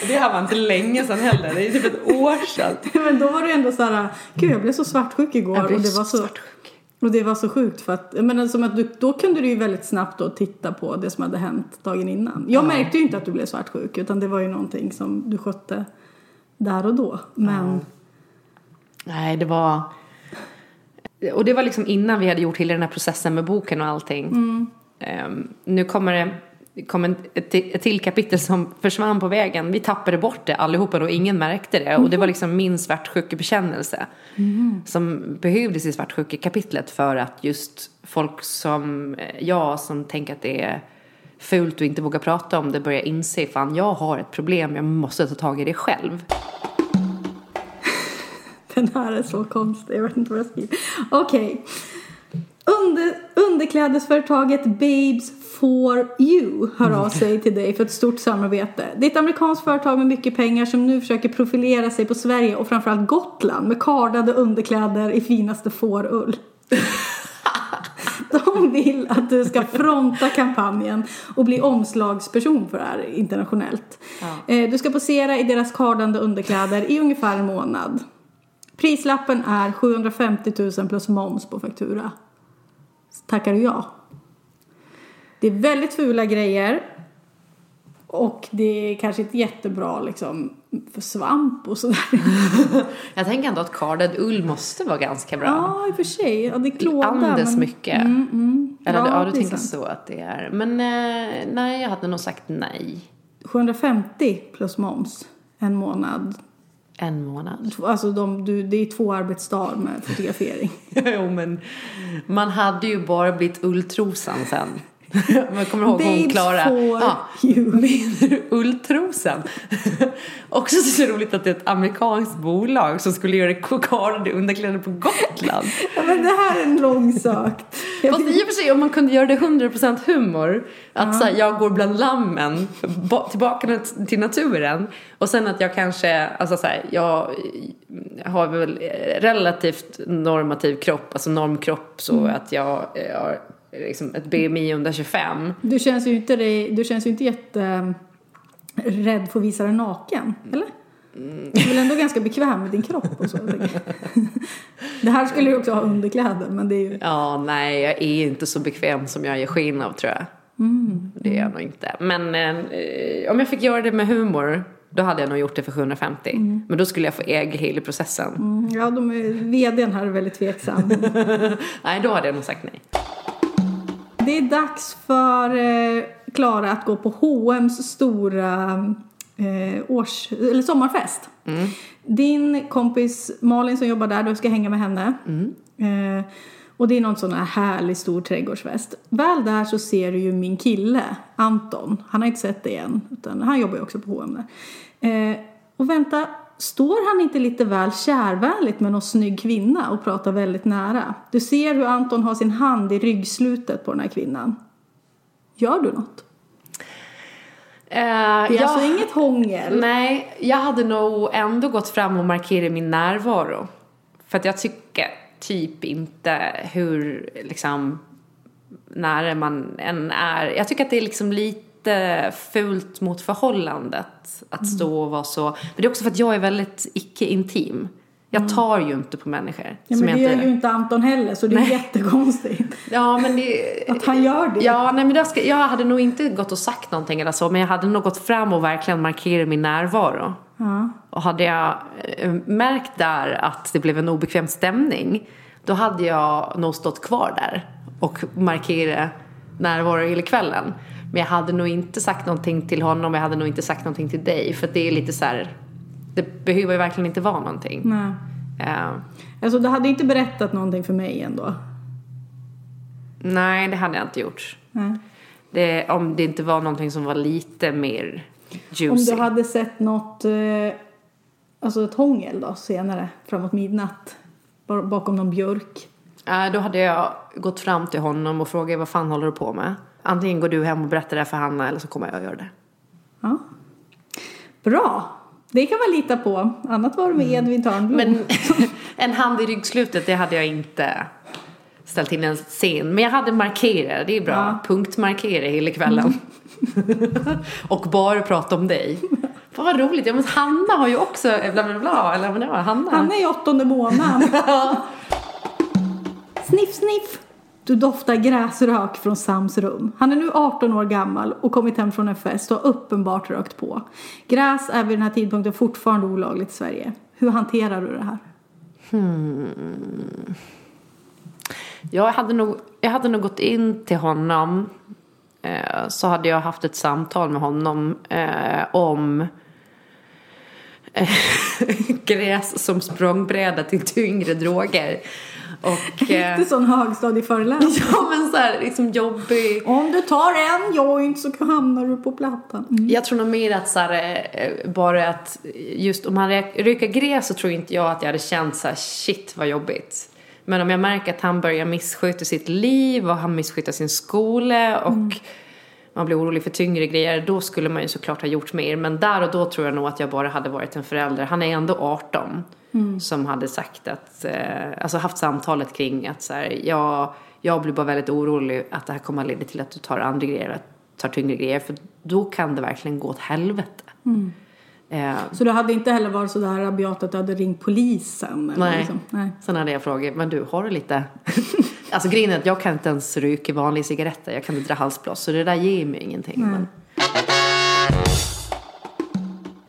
Det här var inte länge sedan heller. Det är typ ett år sedan. men då var det ju ändå så här, gud jag blev så svartsjuk igår. Jag blev och det var så så, svartsjuk. Och det var så sjukt för att, men som att du, då kunde du ju väldigt snabbt då titta på det som hade hänt dagen innan. Jag märkte ju inte att du blev svartsjuk utan det var ju någonting som du skötte där och då. Men Nej, det var... Och det var liksom innan vi hade gjort hela den här processen med boken och allting. Ehm, nu kommer det... kom en, ett, ett till kapitel som försvann på vägen. Vi tappade bort det allihopa och ingen märkte det. Och det var liksom min svartsjukebekännelse. Som behövdes i svartsjukekapitlet för att just folk som jag som tänker att det är fult och inte vågar prata om det börjar inse fan jag har ett problem, jag måste ta tag i det själv. Den här är så konstig, jag vet inte vad jag skriver. Okej. Under, underklädesföretaget Babes for You hör av sig till dig för ett stort samarbete. Det är ett amerikanskt företag med mycket pengar som nu försöker profilera sig på Sverige och framförallt Gotland med kardade underkläder i finaste fårull. De vill att du ska fronta kampanjen och bli omslagsperson för det här internationellt. Eh, Du ska posera i deras kardande underkläder i ungefär en månad. Prislappen är 750 000 plus moms på faktura. Tackar du ja? Det är väldigt fula grejer. Och det är kanske inte jättebra liksom för svamp och sådär. Jag tänker ändå att kardad ull måste vara ganska bra. Ja, i och för sig. Ja, det är klåda. Andes men- mycket. Mm, mm. Eller ja, du det är tänker sant. så att det är. Men eh, nej, jag hade nog sagt nej. 750 plus moms en månad. En månad. Alltså de, du, det är två arbetsdagar med fotografering. jo, men man hade ju bara blivit ulltrosan sen. Man kommer ihåg hon Babes Klara. for Ja, menar du ulltrosan? Också så roligt att det är ett amerikanskt bolag som skulle göra kokardade underkläder på Gotland. Ja, men det här är en lång sak. Fast i och för sig om man kunde göra det 100% humor. Att så här, jag går bland lammen ba- tillbaka till naturen. Och sen att jag kanske, alltså så här, jag har väl relativt normativ kropp, alltså normkropp så att jag eh, har liksom ett BMI under 25. Du känns ju inte, du känns ju inte jätte eh, rädd för att visa dig naken, eller? Du är väl ändå ganska bekväm med din kropp och så. Det här skulle ju också ha underkläder, men det är ju... Ja, nej, jag är inte så bekväm som jag ger sken av tror jag. Det är jag nog inte. Men eh, om jag fick göra det med humor, då hade jag nog gjort det för 750. Men då skulle jag få äga hela processen. Mm, Ja, de är, vdn här är väldigt tveksam. Nej, då hade jag nog sagt nej. Det är dags för eh, Klara att gå på H&M's stora eh, års, eller sommarfest. Din kompis Malin som jobbar där, du ska hänga med henne. Eh, och det är någon sån här härlig stor trädgårdsfest. Väl där så ser du ju min kille Anton. Han har inte sett det än, utan han jobbar ju också på H&M där. Eh, och vänta, står han inte lite väl kärvänligt med någon snygg kvinna och pratar väldigt nära? Du ser hur Anton har sin hand i ryggslutet på den här kvinnan. Gör du något? Uh, Det är alltså inget hångel. Nej, jag hade nog ändå gått fram och markerat min närvaro. För att jag tycker typ inte hur liksom nära man än är. Jag tycker att det är liksom lite fult mot förhållandet att stå och vara så. Men det är också för att jag är väldigt icke-intim. Jag tar ju inte på människor. Ja, men det gör ju inte Anton heller så det är Nej. jättekonstigt. Ja, men det... Att han gör det. Ja, nej men jag, ska, jag hade nog inte gått och sagt någonting eller så, men jag hade nog gått fram och verkligen markerat min närvaro. Och hade jag eh, märkt där att det blev en obekväm stämning, då hade jag nog stått kvar där och markerat närvaro hela kvällen. Men jag hade nog inte sagt någonting till honom, jag hade nog inte sagt någonting till dig, för det är lite så här, det behöver ju verkligen inte vara någonting. Nej. Eh, Alltså du hade inte berättat någonting för mig ändå. nej, det hade jag inte gjort. Det, om det inte var någonting som var lite mer juicy. Om du hade sett något, eh, alltså ett hångel då senare, framåt midnatt, ba- bakom någon björk. Eh, då hade jag gått fram till honom och frågat vad fan håller du på med? Antingen går du hem och berättar det för Hanna eller så kommer jag att göra det. Ja. Bra! Det kan man lita på. Annat var det med Edvin Törnblom. Mm. Men en hand i ryggslutet, det hade jag inte ställt in en scen. Men jag hade markerat, det är bra. Ja. Punktmarkera hela kvällen. och bara prata om dig. Fan vad roligt. Ja, men Hanna har ju också bla bla bla. Eller vad det var, Hanna. Han är i åttonde månaden. sniff, sniff! Du doftar gräsrök från Sams rum. Han är nu 18 år gammal och kommit hem från en fest och har uppenbart rökt på. Gräs är vid den här tidpunkten fortfarande olagligt i Sverige. Hur hanterar du det här? Hmm. Jag hade, nog, jag hade nog gått in till honom eh, så hade jag haft ett samtal med honom eh, om eh, gräs som språngbräda till tyngre droger. Och, eh, Lite sån högstadieföreläsning. ja men så här liksom jobbig. Om du tar en joint så hamnar du på plattan. Mm. Jag tror nog mer att så här, eh, bara att just om han rök- röker gräs så tror inte jag att jag hade känt så här, shit vad jobbigt. Men om jag märker att han börjar missköta sitt liv och han missköter sin skola och man blir orolig för tyngre grejer, då skulle man ju såklart ha gjort mer. Men där och då tror jag nog att jag bara hade varit en förälder. Han är ändå 18. Som hade sagt att, eh, alltså haft samtalet kring att så här, jag, jag blir bara väldigt orolig att det här kommer att leda till att du tar andra grejer, att tar tyngre grejer. För då kan det verkligen gå åt helvete. Eh, Så du hade inte heller varit så där rabiat att du hade ringt polisen? Nej. Liksom. Nej. Sen hade jag frågat, men du har du lite? Alltså grejen är att jag kan inte ens röka vanliga cigaretter, jag kan inte dra halsblås, så det där ger mig ingenting. Men,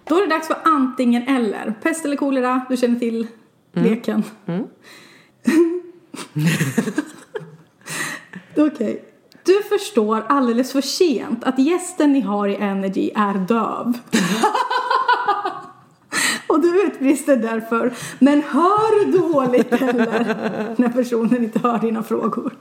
Då är det dags för antingen eller. Pest eller kolera, du känner till leken. Okej. Du förstår alldeles för sent att gästen ni har i Energy är döv. Och du utbrister därför, men hör du dåligt eller? När personen inte hör dina frågor.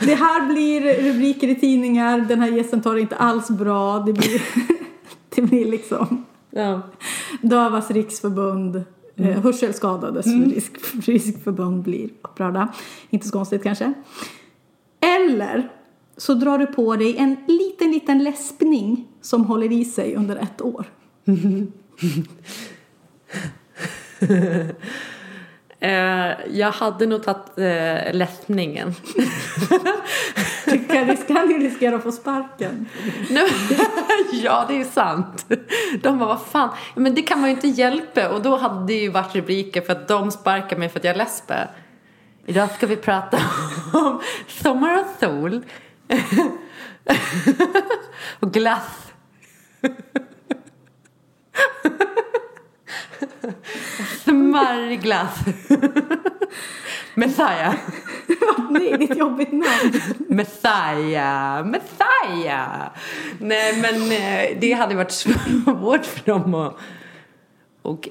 Det här blir rubriker i tidningar, den här gästen tar det inte alls bra. Det blir, det blir liksom ja. Dövas riksförbund, eh, Hörselskadades risk, riskförbund blir upprörda. Inte så konstigt kanske. Eller så drar du på dig en liten, liten läspning som håller i sig under ett år. Eh, jag hade nog tagit eh, läspningen. Du kan, kan ju riskera att få sparken. Ja, det är sant. De bara, vad fan, men det kan man ju inte hjälpa. Och då hade det ju varit rubriker för att de sparkar mig för att jag läspar. Idag ska vi prata om sommar och sol. och glass. Smarrglass. Messiah. Nej, det är ett jobbigt namn. Messiah, Messiah. Nej men eh, det hade varit svårt för dem att och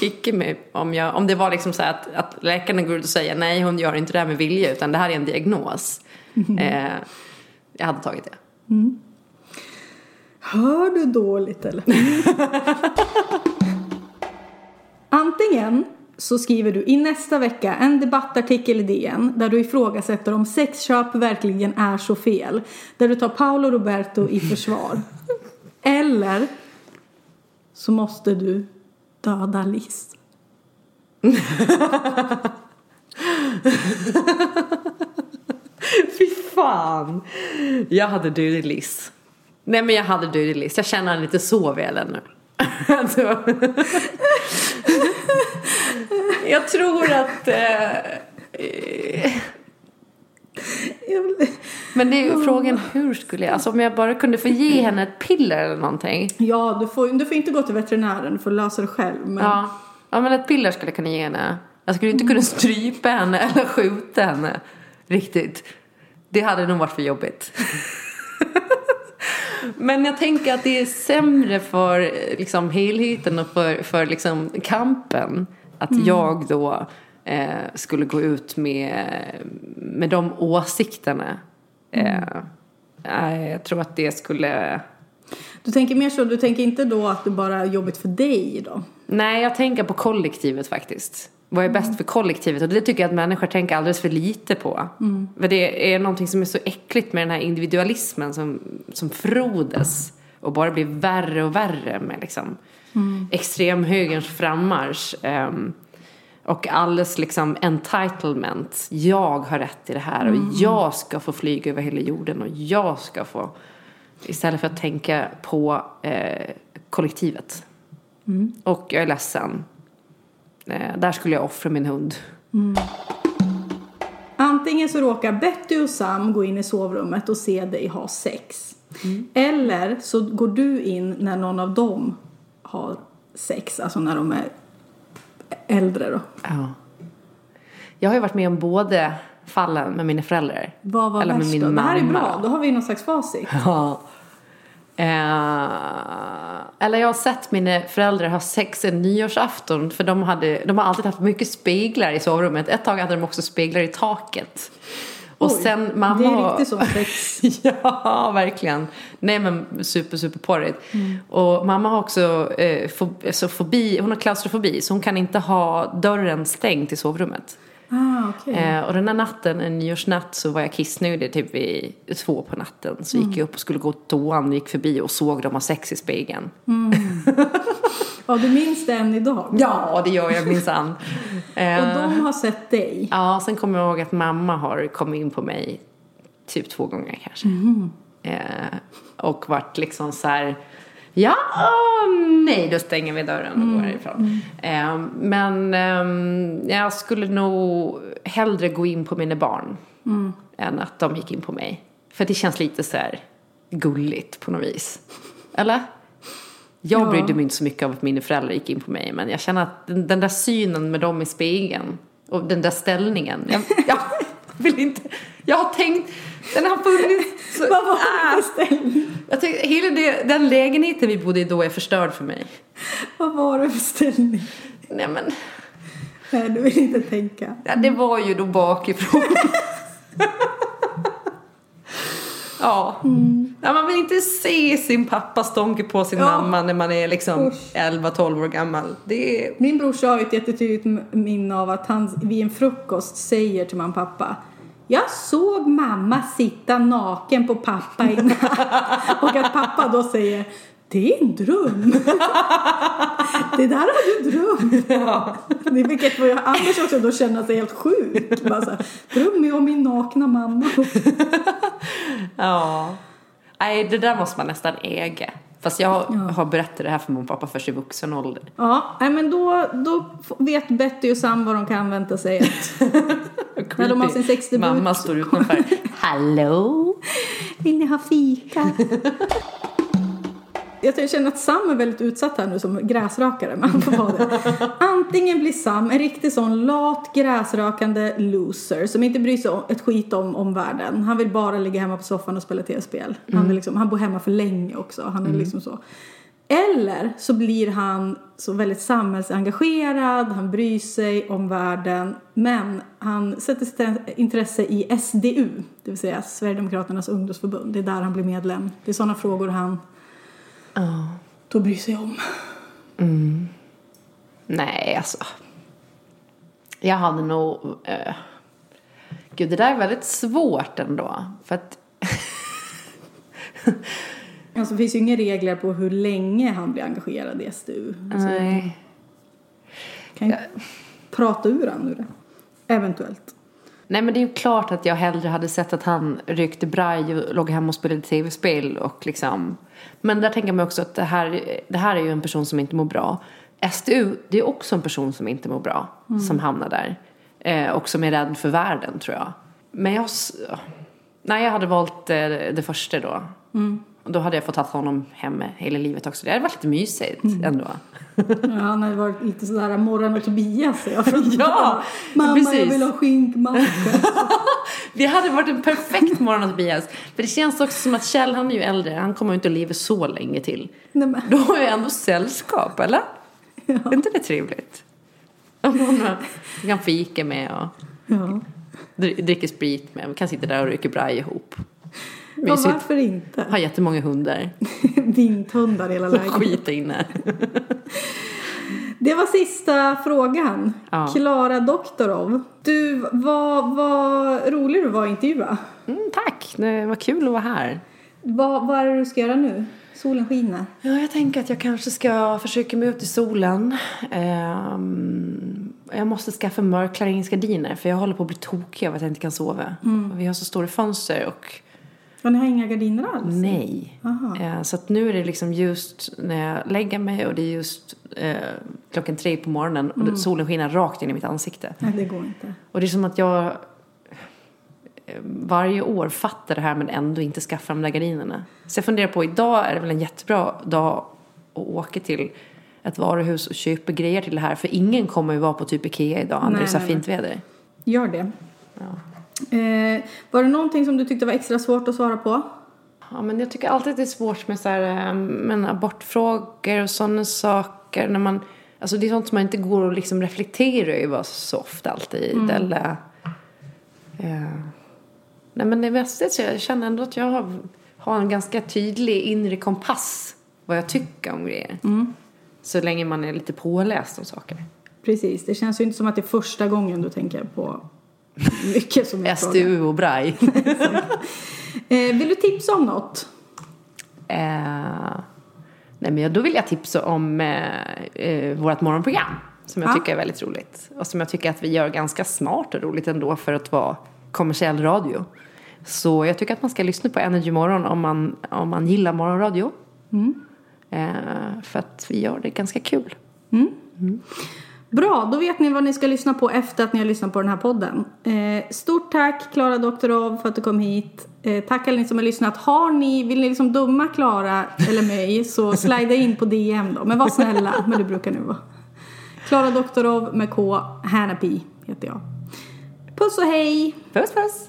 kicka mig om, jag, om det var liksom så att, att läkarna går ut och säger nej hon gör inte det här med vilja utan det här är en diagnos. Eh, jag hade tagit det. Hör du dåligt eller? Antingen så skriver du i nästa vecka en debattartikel i DN där du ifrågasätter om sexköp verkligen är så fel. Där du tar Paolo Roberto i försvar. Eller så måste du döda Liz. Fy fan. Jag hade dödat Liz. Nej men jag hade dödat Liz. Jag känner henne inte så väl ännu. Alltså. jag tror att... Eh, men det är ju frågan hur skulle jag... Alltså om jag bara kunde få ge henne ett piller eller någonting. Ja, du får, du får inte gå till veterinären, du får lösa det själv. Men Ja. ja men ett piller skulle jag kunna ge henne. Jag skulle inte kunna strypa henne eller skjuta henne. Riktigt. Det hade nog varit för jobbigt. Men jag tänker att det är sämre för eh, liksom, helheten och för, för liksom, kampen. Att jag då eh, skulle gå ut med, med de åsikterna. Eh, nej, jag tror att det skulle... du tänker mer så, du tänker inte då att det bara är jobbigt för dig då? Nej, jag tänker på kollektivet faktiskt. Vad är bäst för kollektivet? Och det tycker jag att människor tänker alldeles för lite på. För det är någonting som är så äckligt med den här individualismen som, som frodas. Och bara blir värre och värre med liksom extremhögerns frammarsch. ehm, och alles liksom entitlement. Jag har rätt till det här och jag ska få flyga över hela jorden och jag ska få. Istället för att tänka på eh, kollektivet. Och jag är ledsen. Eh, där skulle jag offra min hund. Antingen så råkar Betty och Sam gå in i sovrummet och se dig ha sex. Eller så går du in när någon av dem har sex, alltså när de är äldre då. Ja. Jag har ju varit med om både fallen med mina föräldrar. Vad var Eller med värst min då? Det här är mamma bra, då. då har vi någon slags facit. Ja. Eh, eller jag har sett mina föräldrar ha sex en nyårsafton för de, hade, de har alltid haft mycket speglar i sovrummet. Ett tag hade de också speglar i taket. Och Oj, sen mamma... Det är riktigt som sex. ja, verkligen. Nej men super, super porrigt. Och mamma har också eh, fobi, alltså fobi, hon har klaustrofobi så hon kan inte ha dörren stängd till sovrummet. Ah, okej. Eh, och den här natten, en nyårsnatt, så var jag kissnödig typ vid två på natten. Så gick jag upp och skulle gå till toan, gick förbi och såg dem ha sex i spegeln. Ja, du minns det än idag? Ja, det gör jag minsann. eh, Och de har sett dig? Ja, sen kommer jag ihåg att mamma har kommit in på mig typ två gånger kanske. Eh, och varit liksom så här, ja, nej, då stänger vi dörren och går härifrån. Eh, men ehm, jag skulle nog hellre gå in på mina barn än att de gick in på mig. För det känns lite så här gulligt på något vis. Eller? Jag Ja. brydde mig inte så mycket av att mina föräldrar gick in på mig. Men jag känner att den, den där synen med dem i spegeln. Och den där ställningen. Jag, jag vill inte. Jag har tänkt. Den har funnits. Så, Vad var det för ställning? jag tänkte, hela det, den lägenheten vi bodde i då är förstörd för mig. Vad var det för ställning? Nej men. Nej, du vill inte tänka. Ja, det var ju då bakifrån. ja. ja. Man vill inte se sin pappa stånka på sin Ja. mamma när man är liksom Usch. 11-12 år gammal. Det är... Min brorsa har ett jättetydligt minne av att han vid en frukost säger till och pappa jag såg mamma sitta naken på pappa i natt. Och att pappa då säger det är en dröm. det där har du drömt. Det vilket får Anders också då känna sig helt sjuk. Bara så här, drömmer jag om min nakna mamma. Ja. Nej, det där måste man nästan äga. Fast jag har berättat det här för och pappa först i vuxen ålder. Ja, nej, men då, då vet Betty och Sam vad de kan vänta sig. Att När de har sin sexdebut. Mamma står utanför. Hallå? Vill ni ha fika? Jag känner att Sam är väldigt utsatt här nu som gräsrakare, men han får vara det. Antingen blir Sam en riktig sån lat gräsrakande loser som inte bryr sig om ett skit om, om världen. Han vill bara ligga hemma på soffan och spela tv-spel. Han, är liksom, han bor hemma för länge också. Han är liksom så. Eller så blir han så väldigt samhällsengagerad, han bryr sig om världen men han sätter sitt intresse i SDU, det vill säga Sverigedemokraternas ungdomsförbund. Det är där han blir medlem. Det är sådana frågor han då bryr sig om. Nej, alltså. Jag hade nog... Eh... Gud, det där är väldigt svårt ändå. För att... Alltså det finns ju inga regler på hur länge han blir engagerad i SDU. Alltså, Nej. kan ju prata ur han ur det. Eventuellt. Nej, men det är ju klart att jag hellre hade sett att han rökte braj och låg hemma och spelade tv-spel och liksom... Men där tänker man också att det här, det här är ju en person som inte mår bra. SDU, det är också en person som inte mår bra, som hamnar där. Eh, och som är rädd för världen, tror jag. Men jag... Nej, jag hade valt eh, det första då. Och då hade jag fått ha honom hemma hela livet också. Det hade varit lite mysigt ändå. Ja, han ju varit lite sådär Morran och Tobias jag. Ja, Mamma precis. jag vill ha skinkmacka. Det hade varit en perfekt morgon av Tobias. För det känns också som att Kjell, han är ju äldre. Han kommer ju inte att leva så länge till. Nej, men. Då har jag ändå sällskap, eller? Är inte det trevligt? Om någon vi kan fika med och Ja. dri- dricker sprit med. Vi kan sitta där och röka braj ihop. Ja, varför inte? Har jättemånga hundar. Vinthundar hela Så lägenheten. skita inne. Det var sista frågan. Ja. Klara Doktorov. Du, vad, vad rolig du var att intervjua. Mm, tack, det var kul att vara här. Vad, vad är det du ska göra nu? Solen skiner. Ja, jag tänker att jag kanske ska försöka mig ut i solen. Ehm, jag måste skaffa mörkklaringsgardiner för jag håller på att bli tokig av att jag inte kan sova. Och vi har så stora fönster och Ja, ni har inga gardiner alls? nej. Aha. Eh, så att nu är det liksom just när jag lägger mig och det är just eh, klockan tre på morgonen och det- solen skiner rakt in i mitt ansikte. Nej, det går inte. Och det är som att jag eh, varje år fattar det här men ändå inte skaffar de där gardinerna. Så jag funderar på, idag är det väl en jättebra dag att åka till ett varuhus och köpa grejer till det här. För ingen kommer ju vara på typ Ikea idag när det är så här fint väder. Gör det. Eh, var det någonting som du tyckte var extra svårt att svara på? Ja, men jag tycker alltid att det är svårt med, så här, eh, med abortfrågor och sådana saker. När man, alltså det är sånt som man inte går att liksom reflektera över så ofta alltid. Eller, eh, nej, men det mesta så jag känner ändå att jag har, har en ganska tydlig inre kompass vad jag tycker om grejer. Så länge man är lite påläst om saker. Precis, det känns ju inte som att det är första gången du tänker på mycket som jag. SDU och Braj. Eh, vill du tipsa om något? Eh, nej men då vill jag tipsa om eh, eh, vårt morgonprogram. Som jag Ja. tycker är väldigt roligt. Och som jag tycker att vi gör ganska smart och roligt ändå för att vara kommersiell radio. Så jag tycker att man ska lyssna på Energy Morgon om man, om man gillar morgonradio. Eh, för att vi gör det ganska kul. Bra, då vet ni vad ni ska lyssna på efter att ni har lyssnat på den här podden. Eh, stort tack Klara Doktorov för att du kom hit. Eh, tack alla ni som har lyssnat. Har ni, vill ni liksom dumma Klara eller mig så slida in på DM då. Men var snälla, men det brukar ni vara. Klara Doktorov med K, Hanapi heter jag. Puss och hej! Puss puss!